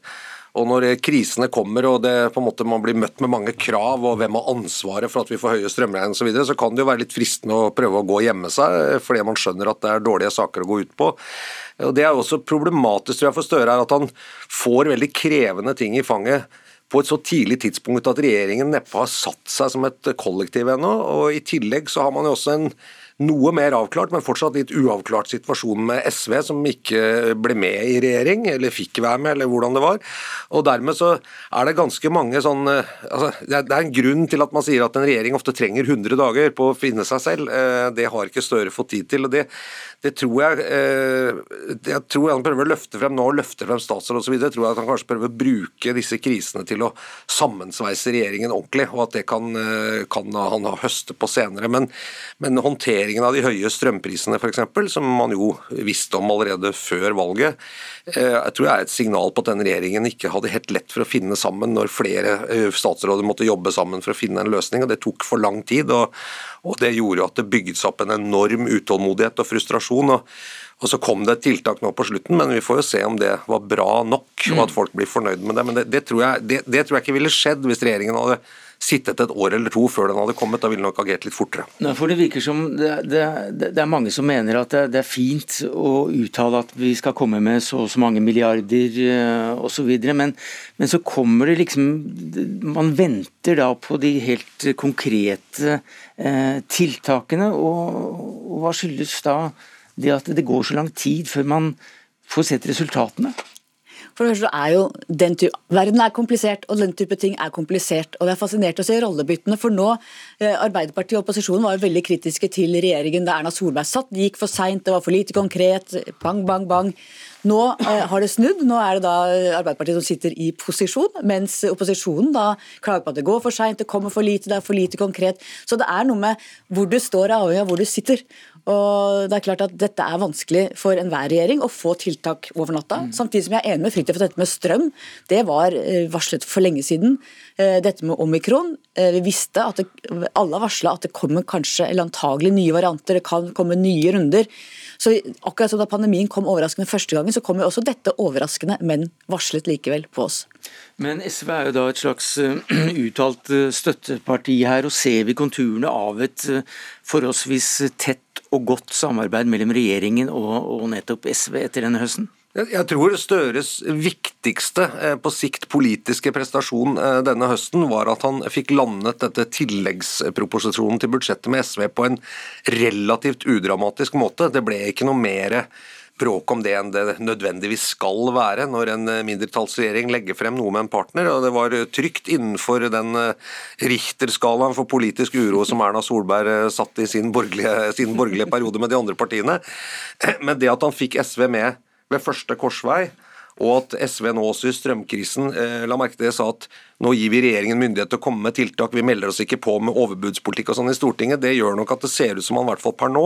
Og når krisene kommer og det, måte, man blir møtt med mange krav, og hvem har ansvaret for at vi får høye strømregninger osv., så, videre, så kan det jo være litt fristende å prøve å gå og gjemme seg, fordi man skjønner at det er dårlige saker å gå ut på. Og Det er jo også problematisk tror jeg, for Støre, at han får veldig krevende ting i fanget på et så tidlig tidspunkt at regjeringen neppe har satt seg som et kollektiv ennå. og I tillegg så har man jo også en noe mer avklart, men fortsatt litt uavklart situasjon med SV, som ikke ble med i regjering, eller fikk være med, eller hvordan det var. Og Dermed så er det ganske mange sånn altså, Det er en grunn til at man sier at en regjering ofte trenger 100 dager på å finne seg selv. Eh, det har ikke Støre fått tid til. og det det tror jeg eh, jeg tror han prøver å løfte frem nå, løfte frem statsråd osv. Jeg tror at han kanskje prøver å bruke disse krisene til å sammensveise regjeringen ordentlig, og at det kan, eh, kan han høste på senere. Men, men håndteringen av de høye strømprisene f.eks., som man jo visste om allerede før valget, jeg tror jeg er et signal på at denne regjeringen ikke hadde helt lett for å finne sammen når flere eh, statsråder måtte jobbe sammen for å finne en løsning. og Det tok for lang tid, og, og det gjorde at det bygget seg opp en enorm utålmodighet og frustrasjon. og og Så kom det et tiltak nå på slutten, men vi får jo se om det var bra nok, og at folk blir fornøyd med det. Men det, det, tror, jeg, det, det tror, jeg, ikke ville skjedd hvis regjeringen hadde sittet et år eller to før den hadde kommet. Da ville nok agert litt fortere. Nei, for Det virker som det, det, det er mange som mener at det, det, er fint å uttale at vi skal komme med så og så mange milliarder uh, osv., men, men så kommer det liksom Man venter da på de helt konkrete eh, tiltakene, og, og hva skyldes da det at det går så lang tid før man får sett resultatene? For det første er jo den type, Verden er komplisert, og den type ting er komplisert. og Det er fascinert å se rollebyttene. For nå, eh, Arbeiderpartiet og opposisjonen var jo veldig kritiske til regjeringen da Erna Solberg satt. Det gikk for seint, det var for lite konkret. Bang, bang, bang. Nå eh, har det snudd. Nå er det da Arbeiderpartiet som sitter i posisjon, mens opposisjonen da klager på at det går for seint, det kommer for lite, det er for lite konkret. Så det er noe med hvor du står, avhengig av hvor du sitter. Og det er klart at Dette er vanskelig for enhver regjering å få tiltak over natta. Mm. Samtidig som jeg er enig med Fridtjof at dette med strøm det var eh, varslet for lenge siden. Eh, dette med omikron eh, Vi visste at det, alle varsla at det kommer kanskje eller antagelig nye varianter, det kan komme nye runder. Så akkurat som da pandemien kom overraskende første gangen, så kom jo også dette overraskende, men varslet likevel på oss. Men SV er jo da et slags uttalt støtteparti her, og ser vi konturene av et forholdsvis tett og godt samarbeid mellom regjeringen og, og nettopp SV etter denne høsten? Jeg tror Støres viktigste eh, på sikt politiske prestasjon eh, denne høsten var at han fikk landet dette tilleggsproposisjonen til budsjettet med SV på en relativt udramatisk måte. Det ble ikke noe mer bråk om det enn det nødvendigvis skal være når en eh, mindretallsregjering legger frem noe med en partner. og Det var eh, trygt innenfor den eh, Richter-skalaen for politisk uro som Erna Solberg satt i sin borgerlige, sin borgerlige periode med de andre partiene. Men det at han fikk SV med ved første korsvei, og at SV nå også i strømkrisen la merke til det, sa at nå gir vi regjeringen myndighet til å komme med tiltak, vi melder oss ikke på med overbudspolitikk og sånn i Stortinget. Det gjør nok at det ser ut som han i hvert fall per nå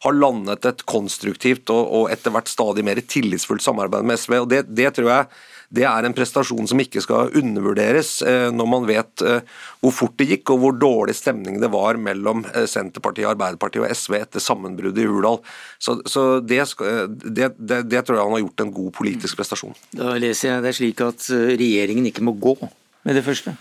har landet et konstruktivt og, og etter hvert stadig mer tillitsfullt samarbeid med SV. og det, det tror jeg det er en prestasjon som ikke skal undervurderes eh, når man vet eh, hvor fort det gikk og hvor dårlig stemning det var mellom eh, Senterpartiet, Arbeiderpartiet og SV etter sammenbruddet i Hurdal. Så, så det, det, det, det, tror jeg han har gjort en god politisk prestasjon. Da leser jeg det slik at regjeringen ikke må gå med det første.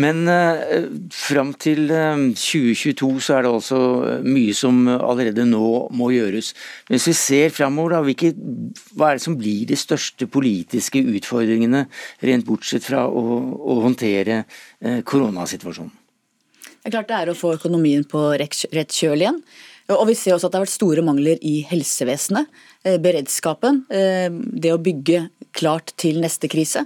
Men eh, fram til eh, 2022 så er det altså eh, mye som allerede nå må gjøres. Hvis vi ser framover, da, hva er det som blir de største politiske utfordringene, rent bortsett fra å, å håndtere eh, koronasituasjonen? Det er klart det er å få økonomien på rett kjøl igjen. Og Vi ser også at det har vært store mangler i helsevesenet. Eh, beredskapen, eh, det å bygge klart til neste krise.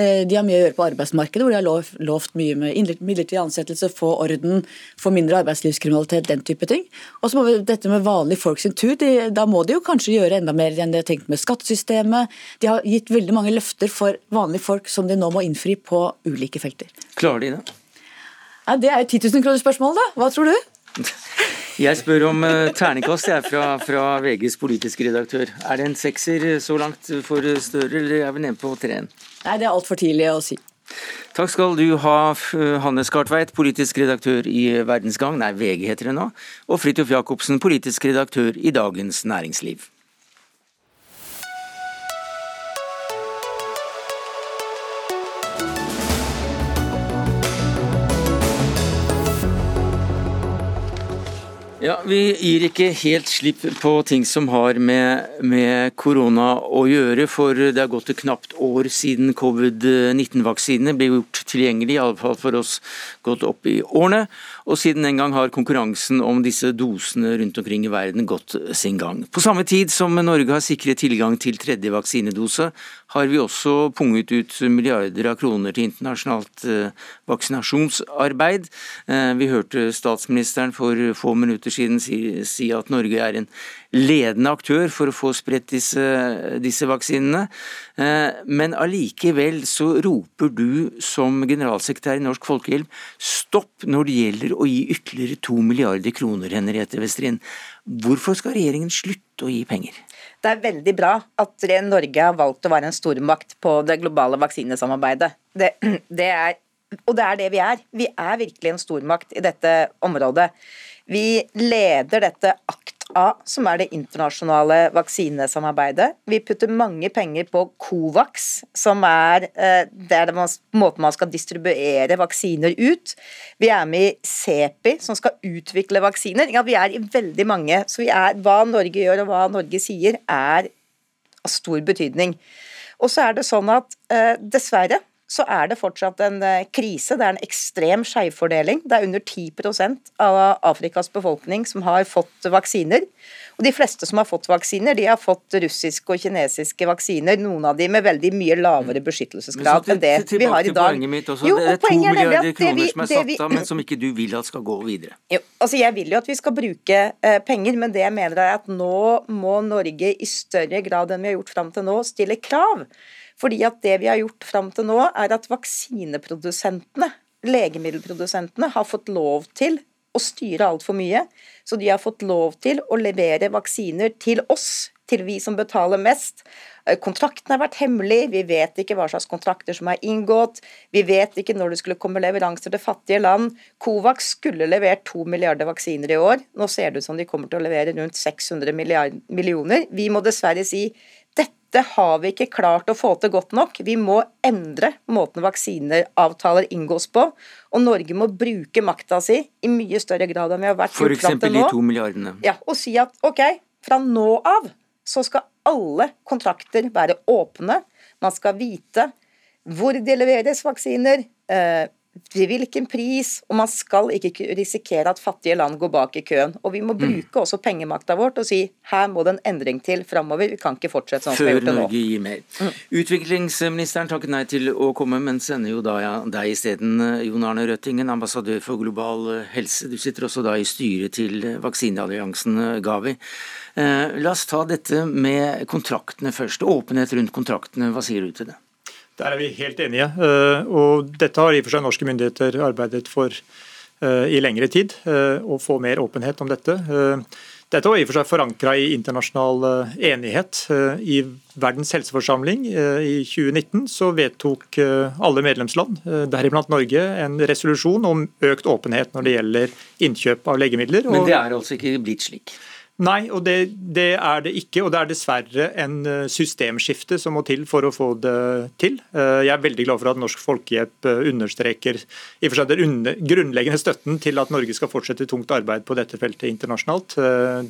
Eh, de har mye å gjøre på arbeidsmarkedet, hvor de har lovt mye med midlertidig ansettelse, få orden, få mindre arbeidslivskriminalitet, den type ting. Og så må vi dette med vanlige folk sin tur. De, da må de jo kanskje gjøre enda mer enn de har tenkt med skattesystemet. De har gitt veldig mange løfter for vanlige folk som de nå må innfri på ulike felter. Klarer de det? Ja, det er jo 10 000 kroner spørsmål, da. Hva tror du? Jeg spør om uh, terningkast jeg, fra, fra, VGs politiske redaktør. Er det en sekser så langt for Støre, eller er vi nede på treen? Nei, det er altfor tidlig å si. Takk skal du ha, Hanne Skartveit, politisk redaktør i Verdensgang, nei VG heter det nå, og Fridtjof Jacobsen, politisk redaktør i Dagens Næringsliv. Ja, Vi gir ikke helt slipp på ting som har med, med korona å gjøre. For det har gått et knapt år siden covid-19-vaksinene ble gjort tilgjengelig, iallfall for oss gått opp i årene. Og siden den gang har konkurransen om disse dosene rundt omkring i verden gått sin gang. På samme tid som Norge har sikret tilgang til tredje vaksinedose, har vi også punget ut milliarder av kroner til internasjonalt eh, vaksinasjonsarbeid. Eh, vi hørte statsministeren for få minutter siden si, at Norge er en ledende aktør for å få spredt disse, disse vaksinene. Eh, men allikevel så roper du som generalsekretær i Norsk Folkehjelp stopp når det gjelder å gi ytterligere to milliarder kroner, Henriette Westrin. Hvorfor skal regjeringen slutte å gi penger? Det er veldig bra at Norge har valgt å være en stormakt på det globale vaksinesamarbeidet. Det, det er, og det er det vi er. Vi er virkelig en stormakt i dette området. Vi leder dette ACT-A, som er det internasjonale vaksinesamarbeidet. Vi putter mange penger på Covax, som er eh, er måten man skal distribuere vaksiner ut. Vi er med i CEPI, som skal utvikle vaksiner. Ja, vi er i veldig mange. Så er, hva Norge gjør og hva Norge sier, er av stor betydning. Og så er det sånn at eh, dessverre så er det fortsatt en eh, krise. Det er en ekstrem skjevfordeling. Det er under 10% av Afrikas befolkning som har fått vaksiner. Og De fleste som har fått vaksiner, de har fått russiske og kinesiske vaksiner. Noen av de med veldig mye lavere mm. beskyttelsesgrad enn det vi har i dag. Mitt også. Jo, det er to milliarder kroner vi, som er satt vi, av, men som ikke du vil at skal gå videre. Jo, altså Jeg vil jo at vi skal bruke uh, penger, men det jeg mener er at nå må Norge i større grad enn vi har gjort fram til nå, stille krav. Fordi at det vi har gjort fram til nå, er at vaksineprodusentene, legemiddelprodusentene, har fått lov til å styre altfor mye. Så de har fått lov til å levere vaksiner til oss, til vi som betaler mest. Eh, kontrakten har vært hemmelig, vi vet ikke hva slags kontrakter som er inngått. Vi vet ikke når det skulle komme leveranser til fattige land. Covax skulle levert to milliarder vaksiner i år. Nå ser det ut som de kommer til å levere rundt 600 millioner. Vi må dessverre si dette har vi ikke klart å få til godt nok. Vi må endre måten vaksineavtaler inngås på. Og Norge må bruke makta si i mye større grad enn vi har vært. For de to milliardene. Ja, og si at ok, fra nå av så skal alle kontrakter være åpne. Man skal vite hvor det leveres vaksiner, eh, til hvilken pris, og man skal ikke risikere at fattige land går bak i køen. Og vi må mm. bruke også pengemakta vårt og si her må det en endring til framover. Vi kan ikke fortsette sånn som vi har gjort det nå. Før Norge gir mer. Mm. Utviklingsministeren takket nei til å komme, men sender jo da ja, deg isteden, Jon Arne Røttingen, ambassadør for global helse. Du sitter også da i styret til vaksinealliansen Gavi. Eh, la oss ta dette med kontraktene først. Åpenhet rundt kontraktene, hva sier du til det? Der er vi helt enige. Eh, og dette har i og for seg norske myndigheter arbeidet for eh, i lengre tid, eh, å få mer åpenhet om dette. Dette var i og for seg forankra i internasjonal enighet. I Verdens helseforsamling i 2019 så vedtok alle medlemsland, deriblant Norge, en resolusjon om økt åpenhet når det gjelder innkjøp av legemidler. Men det er altså ikke blitt slik? Nei, og det, det, er det ikke. Og det er dessverre en eh, systemskifte som må til for å få det til. Eh, jeg er veldig glad for at Norsk Folkehjelp eh, understreker i for seg den grunnleggende støtten til at Norge skal fortsette tungt arbeid på dette feltet internasjonalt.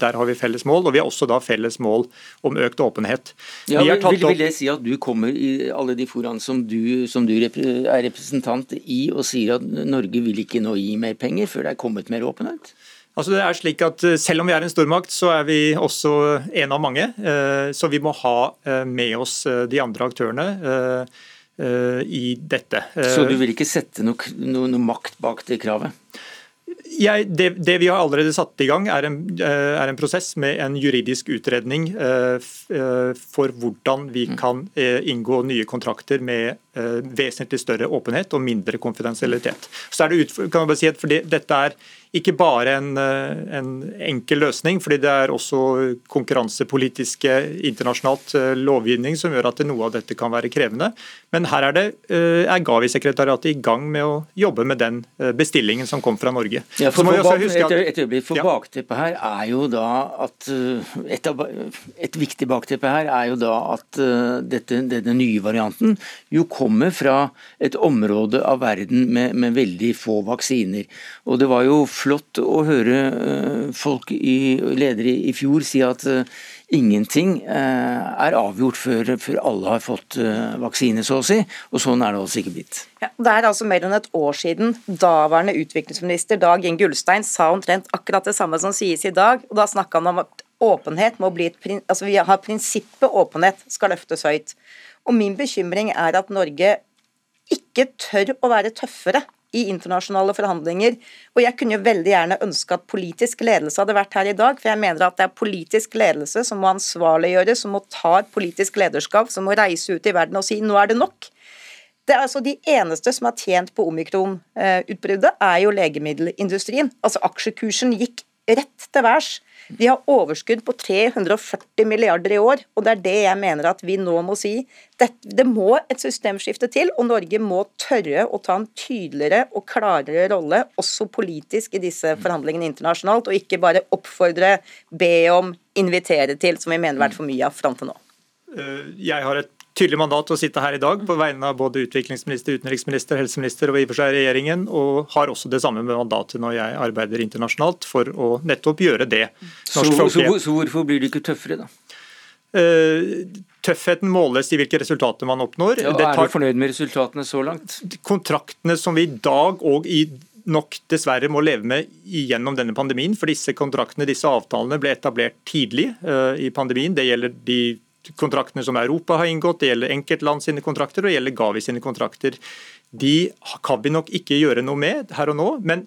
Der har vi felles mål, og vi har også da felles mål om økt åpenhet. Ja, vil, vil, det si at du kommer i alle de foraene som du, som du er representant i og sier at Norge vil ikke nå gi mer penger før det er kommet mer åpenhet? Altså det er slik at eh, Selv om vi er en stormakt, så er vi også en av mange. Eh, så vi må ha eh, med oss de andre aktørene i dette. Så du vil ikke sette noe, noe, noe makt bak det kravet? Jeg, det, det, vi har allerede satt i gang, er en, er en, prosess med en juridisk utredning for hvordan vi mm. kan inngå nye kontrakter med vesentlig større åpenhet og mindre konfidensialitet. Så er det ut, kan man bare si at for det, Dette er ikke bare en, eh, en, enkel løsning, fordi det er også konkurransepolitiske internasjonalt eh, lovgivning som gjør at noe av dette kan være krevende. Men her er, det, eh, er Gavi-sekretariatet i gang med å jobbe med den bestillingen som kom fra Norge. Ja, for, for, bak, et, et øyeblikk, for ja. Bakteppet her er jo da at et, av, et, viktig bakteppe her er jo da at dette, denne nye varianten jo kommer fra et område av verden med, med veldig få vaksiner. Og det var jo flott å høre eh, folk i, ledere i fjor si at eh, ingenting eh, er avgjort før, før, alle har fått vaksine, så å si. Og sånn er det altså ikke blitt. Ja, det er altså mer enn et år siden daværende utviklingsminister Dag Inge Ulstein sa omtrent akkurat det samme som sies i dag. og Da snakka han om at åpenhet må bli et altså vi har prinsippet åpenhet skal løftes høyt. Og min bekymring er at Norge ikke tør å være tøffere i internasjonale forhandlinger. Og jeg kunne jo veldig gjerne ønske at politisk ledelse hadde vært her i dag, for jeg mener at det er politisk ledelse som må ansvarliggjøre, som må ta et politisk lederskap, som må reise ut i verden og si nå er det nok. Det er altså De eneste som har tjent på omikron-utbruddet, er jo legemiddelindustrien. Altså Aksjekursen gikk rett til værs. Vi har overskudd på 340 milliarder i år, og det er det jeg mener at vi nå må si. Det, det, må et systemskifte til, og Norge må tørre å ta en tydeligere og klarere rolle, også politisk, i disse forhandlingene internasjonalt, og ikke bare oppfordre, be om, invitere til, som vi mener har vært for mye av fram til nå. Eh, jeg har et tydelig mandat å sitte her i dag på vegne av både utviklingsminister, utenriksminister, helseminister og i og for seg regjeringen, og har også det samme med mandatet når jeg arbeider internasjonalt for å nettopp gjøre det. Så, så, så, hvorfor blir det ikke tøffere, da? Uh, tøffheten måles i hvilke resultater man oppnår. Ja, er du fornøyd med resultatene så langt? Kontraktene som vi i dag og i nok dessverre må leve med gjennom denne pandemien. For disse kontraktene, disse avtalene ble etablert tidlig uh, i pandemien. Det gjelder de kontraktene som Europa har inngått, det gjelder enkeltland sine kontrakter og det gjelder Gavi sine kontrakter. De kan vi nok ikke gjøre noe med her og nå, men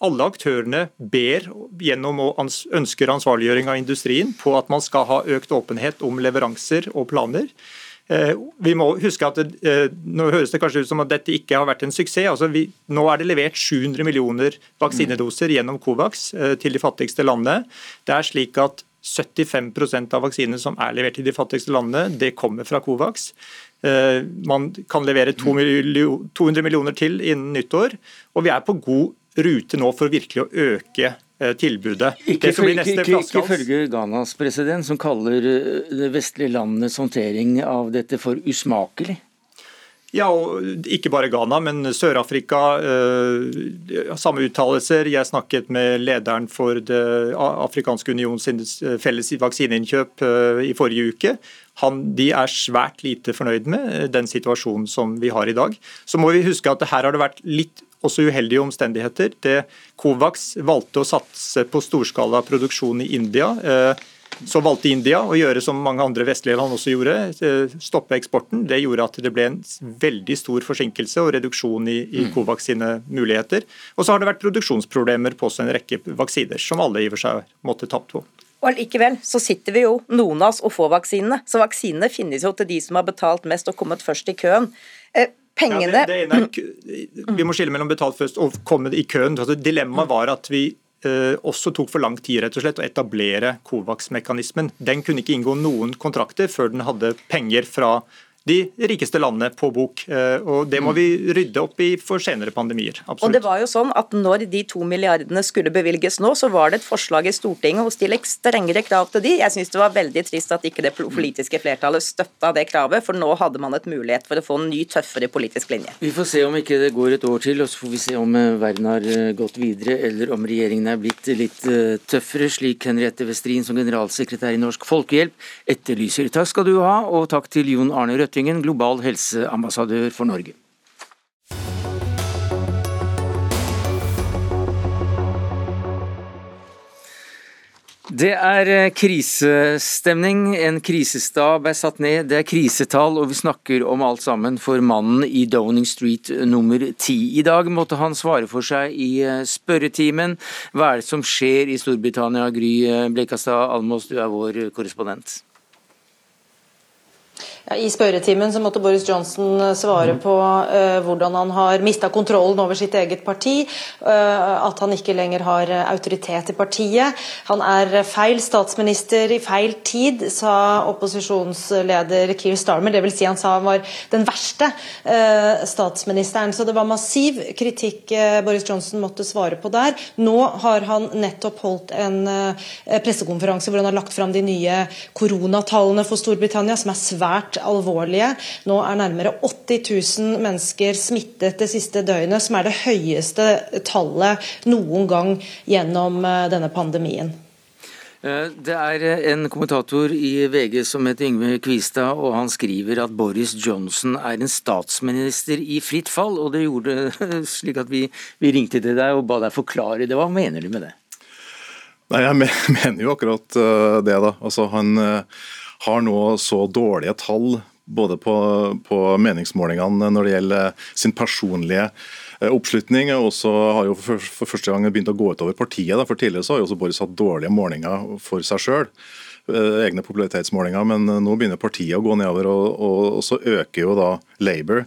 alle aktørene ber gjennom og ønsker ansvarliggjøring av industrien på at man skal ha økt åpenhet om leveranser og planer. Eh, vi må huske at eh, Nå høres det kanskje ut som at dette ikke har vært en suksess. Altså vi, nå er det levert 700 millioner vaksinedoser gjennom Covax eh, til de fattigste landene. Det er slik at 75% av vaksinene som er levert til de fattigste landene, det kommer fra Covax. Eh, man kan levere 200 millioner til innen nyttår, og vi er på god rute nå for virkelig å øke eh, tilbudet. Ikke, følge Ghanas president, som kaller eh, det vestlige landenes håndtering av dette for usmakelig. Ja, og ikke bare Ghana, men Sør-Afrika. Eh, samme uttalelser. Jeg snakket med lederen for Det afrikanske unions felles vaksineinnkjøp eh, i forrige uke. Han, de er svært lite fornøyd med den situasjonen som vi har i dag. Så må vi huske at her har det vært litt også uheldige omstendigheter. Det Covax valgte å satse på storskala produksjon i India. Eh, så valgte India å gjøre som mange andre vestlige land også gjorde, eh, stoppe eksporten. Det gjorde at det ble en veldig stor forsinkelse og reduksjon i, i mm. Covax sine muligheter. Og så har det vært produksjonsproblemer på en rekke vaksiner, som alle i og for seg måtte tapt på. Og Likevel så sitter vi jo, noen av oss, og får vaksinene. Så vaksinene finnes jo til de som har betalt mest og kommet først i køen. Eh, pengene ja, det, det er, Vi må skille mellom betalt først og kommet i køen. Altså, dilemmaet var at vi også tok for lang tid rett og slett å etablere Covax-mekanismen. Den kunne ikke inngå noen kontrakter før den hadde penger fra de rikeste landene på bok. Eh, og Det må vi rydde opp i for senere pandemier. Absolutt. Og det var jo sånn at Når de to milliardene skulle bevilges nå, så var det et forslag i Stortinget å stille strengere krav til de. Jeg syns det var veldig trist at ikke det politiske flertallet støtta det kravet, for nå hadde man et mulighet for å få en ny, tøffere politisk linje. Vi får se om ikke det går et år til, og så får vi se om eh, verden har eh, gått videre, eller om regjeringen er blitt litt tøffere, slik Henriette Westrin som generalsekretær i Norsk Folkehjelp etterlyser. Takk skal du ha, og takk til Jon Arne Røtte Løftingen, global helseambassadør for Norge. Det er eh, krisestemning. En krisestab er satt ned. Det er krisetall, og vi snakker om alt sammen for mannen i Downing Street nummer ti. I dag måtte han svare for seg i eh, spørretimen. Hva er det som skjer i Storbritannia? Gry eh, Blekastad Almås, du er vår korrespondent. Ja, I spørretimen så måtte Boris Johnson eh, svare på uh, hvordan han har mista kontrollen over sitt eget parti, uh, at han ikke lenger har autoritet i partiet. Han er feil statsminister i feil tid, sa opposisjonsleder Keir Starmer. Dvs. Si han sa han var den verste uh, statsministeren. Så det var massiv kritikk Boris Johnson måtte svare på der. Nå har han nettopp holdt en pressekonferanse hvor han har lagt fram de nye koronatallene for Storbritannia, som er svært alvorlige. Nå er nærmere 80 000 mennesker smittet det siste døgnet, som er det høyeste tallet noen gang gjennom eh, denne pandemien. Eh, det er eh, en kommentator i VG som heter Yngve Kvistad, og han skriver at Boris Johnson er en statsminister i fritt fall. Og det gjorde slik at vi, vi ringte til deg og ba deg forklare det. Hva mener du med det? Nei, Jeg mener jo akkurat det. da. Altså, Han har nå så dårlige tall både på, på meningsmålingene når det gjelder sin personlige eh, oppslutning. og så har jo for, for, første gang begynt å gå utover partiet. Da. For Tidligere så har jo også Boris hatt dårlige målinger for seg sjøl. Eh, egne popularitetsmålinger, men nå begynner partiet å gå nedover. Og, og, og så øker jo da Labour.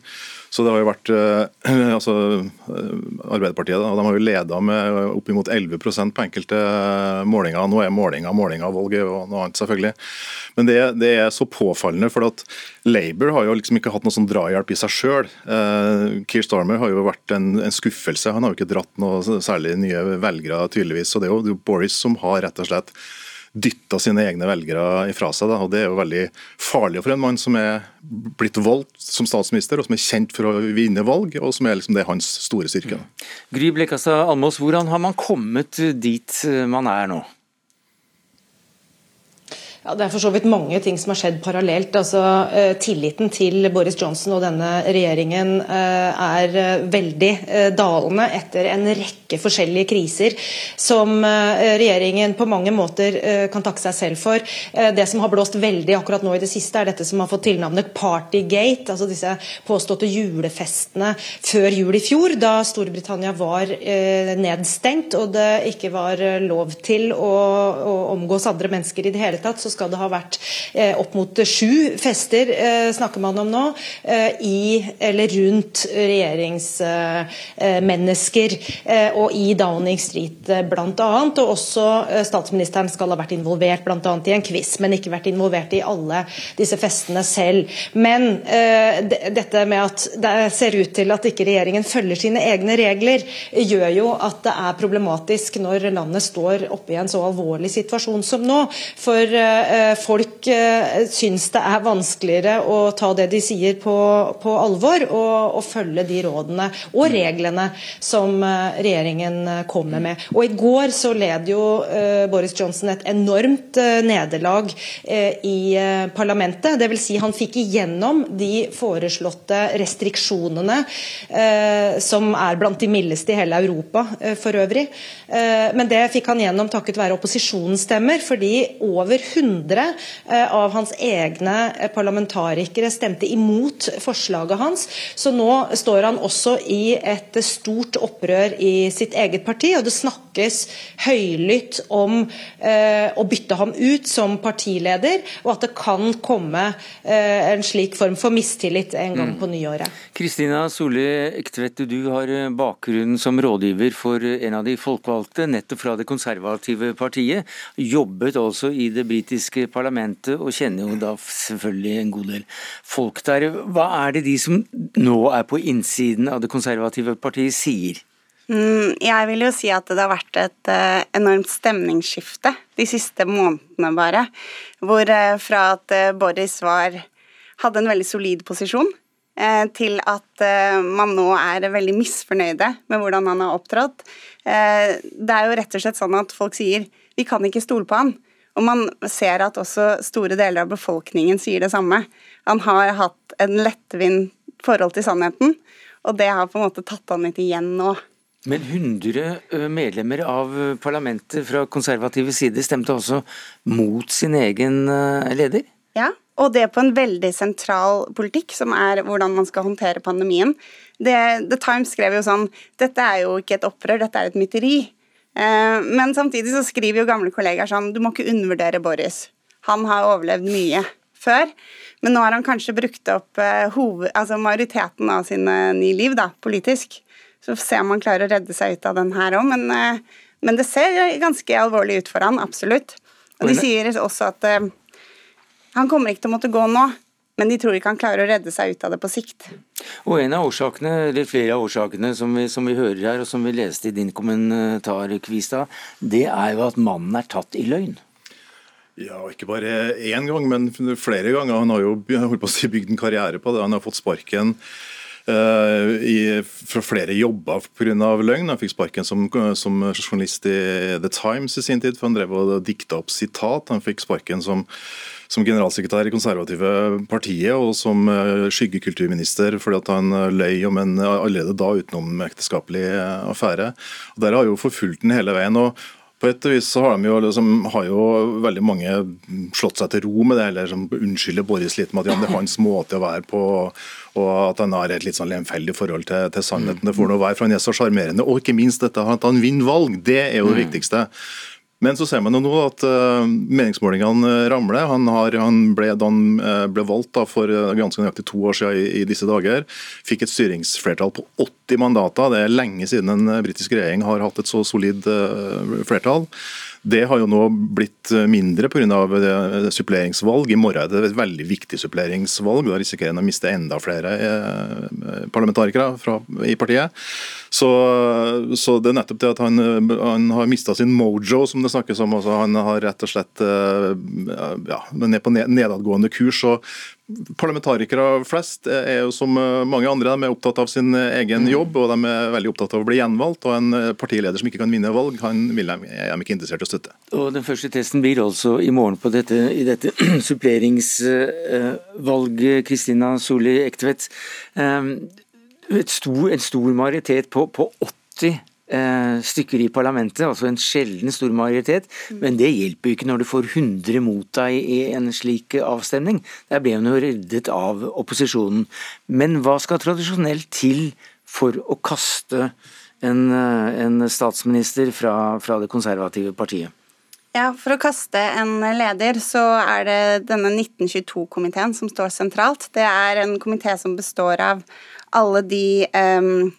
Så det har jo vært eh, altså, eh, Arbeiderpartiet da, de har jo leda med oppimot 11 på enkelte målinger. Nå er målinger målinger, valget og noe annet, selvfølgelig. Men det, det, er så påfallende, for at Labour har jo liksom ikke hatt noe sånn drahjelp i seg sjøl. Eh, Keir Starmer har jo vært en, en, skuffelse. Han har jo ikke dratt noe særlig nye velgere, tydeligvis. Så det er jo Boris som har rett og slett dytta sine egne velgere ifra seg. Da. og Det er jo veldig farlig for en mann som er blitt valgt som statsminister, og som er kjent for å vinne valg, og som er liksom det hans store styrke. Mm. Gry Blekastad Almås, hvordan har man kommet dit man er nå? Ja, Det er for så vidt mange ting som har skjedd parallelt. Altså, eh, Tilliten til Boris Johnson og denne regjeringen eh, er eh, veldig dalende etter en rekke forskjellige kriser som regjeringen på mange måter kan takke seg selv for. det som har blåst veldig akkurat nå i det siste, er dette som har fått tilnavnet Partygate. altså Disse påståtte julefestene før jul i fjor, da Storbritannia var nedstengt og det ikke var lov til å omgås andre mennesker i det hele tatt. så skal det ha vært eh, opp mot sju fester, eh, snakker man om nå, eh, i eller rundt regjeringsmennesker og i Downing Street bl.a. Og også statsministeren skal ha vært involvert bl.a. i en quiz, men ikke vært involvert i alle disse festene selv. Men dette med at det ser ut til at ikke regjeringen følger sine egne regler, gjør jo at det er problematisk når landet står oppe i en så alvorlig situasjon som nå. For folk eh, syns det er vanskeligere å ta det de sier på, på alvor, og, og, følge de rådene og reglene som eh, regjeringen kommer med. Og I går så led jo Boris Johnson et enormt nederlag i parlamentet. Dvs. Si han fikk igjennom de foreslåtte restriksjonene, som er blant de mildeste i hele Europa for øvrig. Men det fikk han gjennom takket være opposisjonsstemmer, fordi over 100 100 eh, av hans egne eh, parlamentarikere stemte imot forslaget hans. Så nå står han også i et stort opprør i sitt eget parti, og det snakkes høylytt om eh, å bytte ham ut som partileder, og at det kan komme en slik form for mistillit en gang mm. på nyåret. Kristina Solli Ektvedt, du har bakgrunn som rådgiver for en av de folkevalgte, nettopp fra det konservative partiet. Jobbet også i det britiske britiske parlamentet, og kjenner jo da selvfølgelig en god del folk der. Hva er det de som nå er på innsiden av det konservative partiet sier? Mm, jeg vil jo si at det har vært et uh, enormt stemningsskifte de siste månedene, bare. Hvor uh, fra at uh, Boris var, hadde en veldig solid posisjon, til at man nå er veldig misfornøyde med hvordan han har opptrådt. det er jo rett og slett sånn at folk sier vi kan ikke stole på han. Og man ser at også store deler av befolkningen sier det samme. Han har hatt en lettvint forhold til sannheten, og det har på en måte tatt han litt igjen nå. Men 100 medlemmer av parlamentet fra konservative side stemte også mot sin egen leder? Ja, og det på en veldig sentral politikk, som er hvordan man skal håndtere pandemien. The Times skrev jo sånn Dette er jo ikke et opprør, dette er et mytteri. Eh, men samtidig så skriver jo gamle kollegaer sånn Du må ikke undervurdere Boris. Han har overlevd mye før, men nå har han kanskje brukt opp eh, hoved, altså majoriteten av sine ni liv da, politisk. Så får se om han klarer å redde seg ut av den her òg, men, eh, men, det ser ganske alvorlig ut for han, absolutt. Og de sier også at han kommer ikke til å måtte gå nå, men de tror ikke han klarer å redde seg ut av det på sikt. Og En av årsakene, eller flere av årsakene som vi, som vi hører her, og som vi leste i din kommentar, Kvistad, det er jo at mannen er tatt i løgn. Ja, ikke bare én gang, men flere ganger. Han har jo holdt på å si, bygd en karriere på det. Han har fått sparken i, fra flere jobber pga. løgn. Han fikk sparken som, som, journalist i The Times i sin tid, for han drev og dikta opp sitat. Han fikk sparken som som generalsekretær i konservative partiet og som eh, skyggekulturminister fordi at han eh, løy om en eh, allerede da utenomekteskapelig affære. Og Der har jo forfulgt den hele veien. og på et vis så har, de jo, liksom, har jo veldig mange slått seg til ro med det, eller som unnskylder Boris litt med at ja, det er hans måte å være på, og at han har et litt sånn lemfeldig forhold til, til sannheten. Det får noe være, for han er så sjarmerende. Og ikke minst dette at han vinner valg, det er jo det mm. viktigste. Men så ser man jo nå at uh, meningsmålingene ramler. Han, har, han ble, han uh, ble valgt da, for ganske nøyaktig to år siden i, i, disse dager, fikk et styringsflertall på 80 mandater. Det er lenge siden en britisk regjering har hatt et så solid flertall. Det har jo nå blitt mindre pga. suppleringsvalg. I morgen er det et veldig viktig suppleringsvalg. Da risikerer en å miste enda flere parlamentarikere fra, i partiet. Så, så, det er nettopp det at han, han har mista sin mojo, som det snakkes om. Altså, han har rett og slett eh, ja, ned på nedadgående kurs. og Parlamentarikere flest er jo som mange andre de er opptatt av sin egen jobb og de er veldig opptatt av å bli gjenvalgt. og En partileder som ikke kan vinne valg, han vil de, er de ikke interessert i å støtte. Og Den første testen blir altså i morgen på dette, i dette suppleringsvalget. Kristina Solli Ektvedt. Um, stor, en stor majoritet på, på 80 eh, stykker i parlamentet, altså en sjelden stor majoritet. Men det hjelper jo ikke når du får 100 mot deg i en slik avstemning. Der ble hun jo reddet av opposisjonen. Men hva skal tradisjonelt til for å kaste en, eh, en statsminister fra, fra det konservative partiet? Ja, For å kaste en leder, så er det denne 1922-komiteen som står sentralt. Det er en komité som består av alle de um,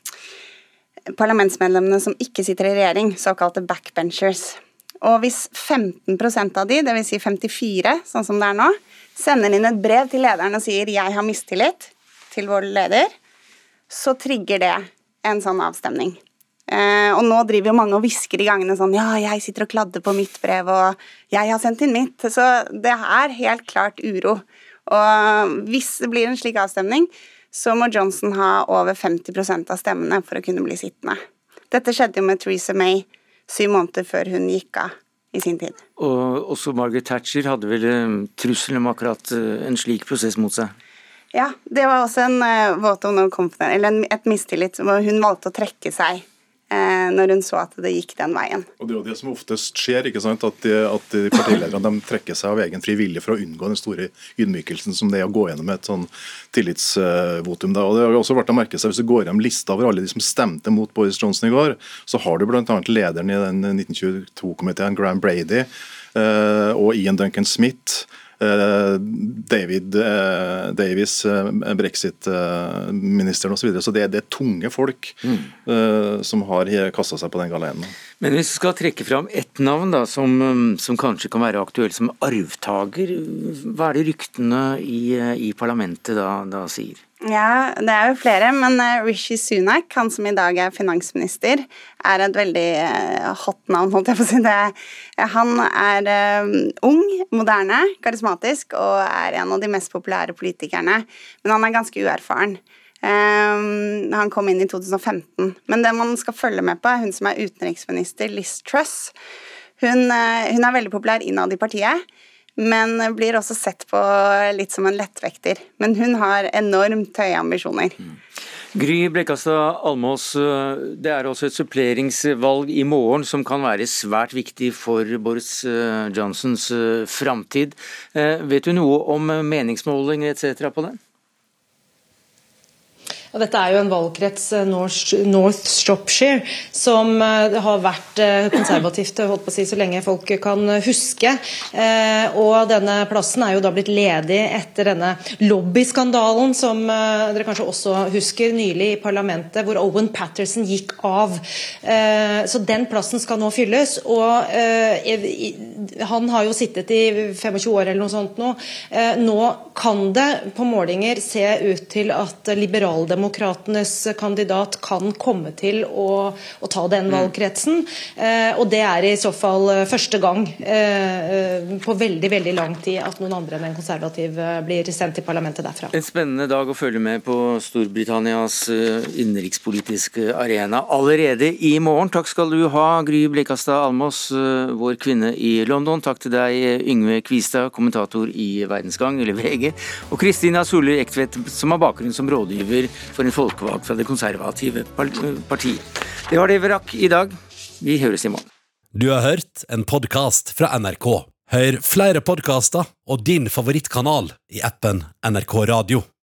parlamentsmedlemmene som ikke sitter i regjering, såkalte backbenchers. Og hvis 15% av de, dvs. Si 54, sånn som det er nå, sender inn et brev til lederen og sier 'jeg har mistillit' til vår leder, så trigger det en sånn avstemning. Eh, og nå driver jo mange og hvisker i gangene sånn 'ja, jeg sitter og kladder på mitt brev', og 'jeg har sendt inn mitt'. Så det er helt klart uro. Og hvis det blir en slik avstemning, så må Johnson ha over 50% av stemmene for å kunne bli sittende. Dette skjedde jo med Theresa May syv måneder før hun gikk av i sin tid. Og også Margaret Thatcher hadde vel trusselen trussel om akkurat eh, en slik prosess mot seg? Ja, det var også en uh, vote of no confidence, eller et mistillit. Hun valgte å trekke seg Eh, når hun så at det gikk den veien. Og Det er jo det som oftest skjer, ikke sant? at, de, at partilederne de trekker seg av egen fri vilje for å unngå den store ydmykelsen som det er å gå gjennom et sånn tillitsvotum. Og det har også vært å merke seg, Hvis du går gjennom lista over alle de som stemte mot Boris Johnson i går, så har du bl.a. lederen i den 1922-komiteen, Graham Brady, eh, og Ian Duncan Smith. Eh, David eh, Davies, eh, brexit-ministeren osv. Så, videre. så det, det, er tunge folk mm. som har kasta seg på den galeien. Men hvis vi skal trekke fram ett navn da, som, som, kanskje kan være aktuelt som arvtaker, hva er det ryktene i, i parlamentet da, da sier? Ja, det er jo flere, men eh, Rishi Sunak, han som i dag er finansminister, er et veldig eh, hot navn, holdt jeg på å si. Det. Han er um, ung, moderne, karismatisk og er en av de mest populære politikerne. Men han er ganske uerfaren. Han kom inn i 2015. Men det man skal følge med på, er hun som er utenriksminister, Liz Truss. Hun, hun er veldig populær innad i partiet men blir også sett på litt som en lettvekter. Men hun har enormt høye ambisjoner. Mm. Gry Blekastad Almås, det er også et suppleringsvalg i morgen som kan være svært viktig for Boris eh, Johnsons eh, framtid. Eh, vet du noe om meningsmålinger etc. på den? Og dette er jo en valgkrets, North, North Shropshire, som eh, har vært eh, konservativt holdt på å si, så lenge folk kan huske. Og denne plassen er jo da blitt ledig etter denne lobbyskandalen som dere kanskje også husker nylig i parlamentet, hvor Owen Patterson gikk av. Så den plassen skal nå fylles. Og han har jo sittet i 25 år eller noe sånt nå. Nå kan det på målinger se ut til at liberaldemokrater Kristendemokratenes kandidat kan komme til å, å ta den valgkretsen. Eh, og det er i så fall eh, første gang eh, på veldig veldig lang tid at noen andre enn en konservativ eh, blir sendt til parlamentet derfra. En spennende dag å følge med på Storbritannias eh, innenrikspolitiske arena allerede i morgen. Takk skal du ha, Gry Blekastad Almås, eh, vår kvinne i London. Takk til deg, Yngve Kvistad, kommentator i Verdensgang, eller VG, og Kristina Solli Ektvedt, som har bakgrunn som rådgiver for en folkevalgt fra det konservative partiet. Det var det vi rakk i dag. Vi høres i morgen. Du har hørt en podkast fra NRK. Hør flere podkaster og din favorittkanal i appen NRK Radio.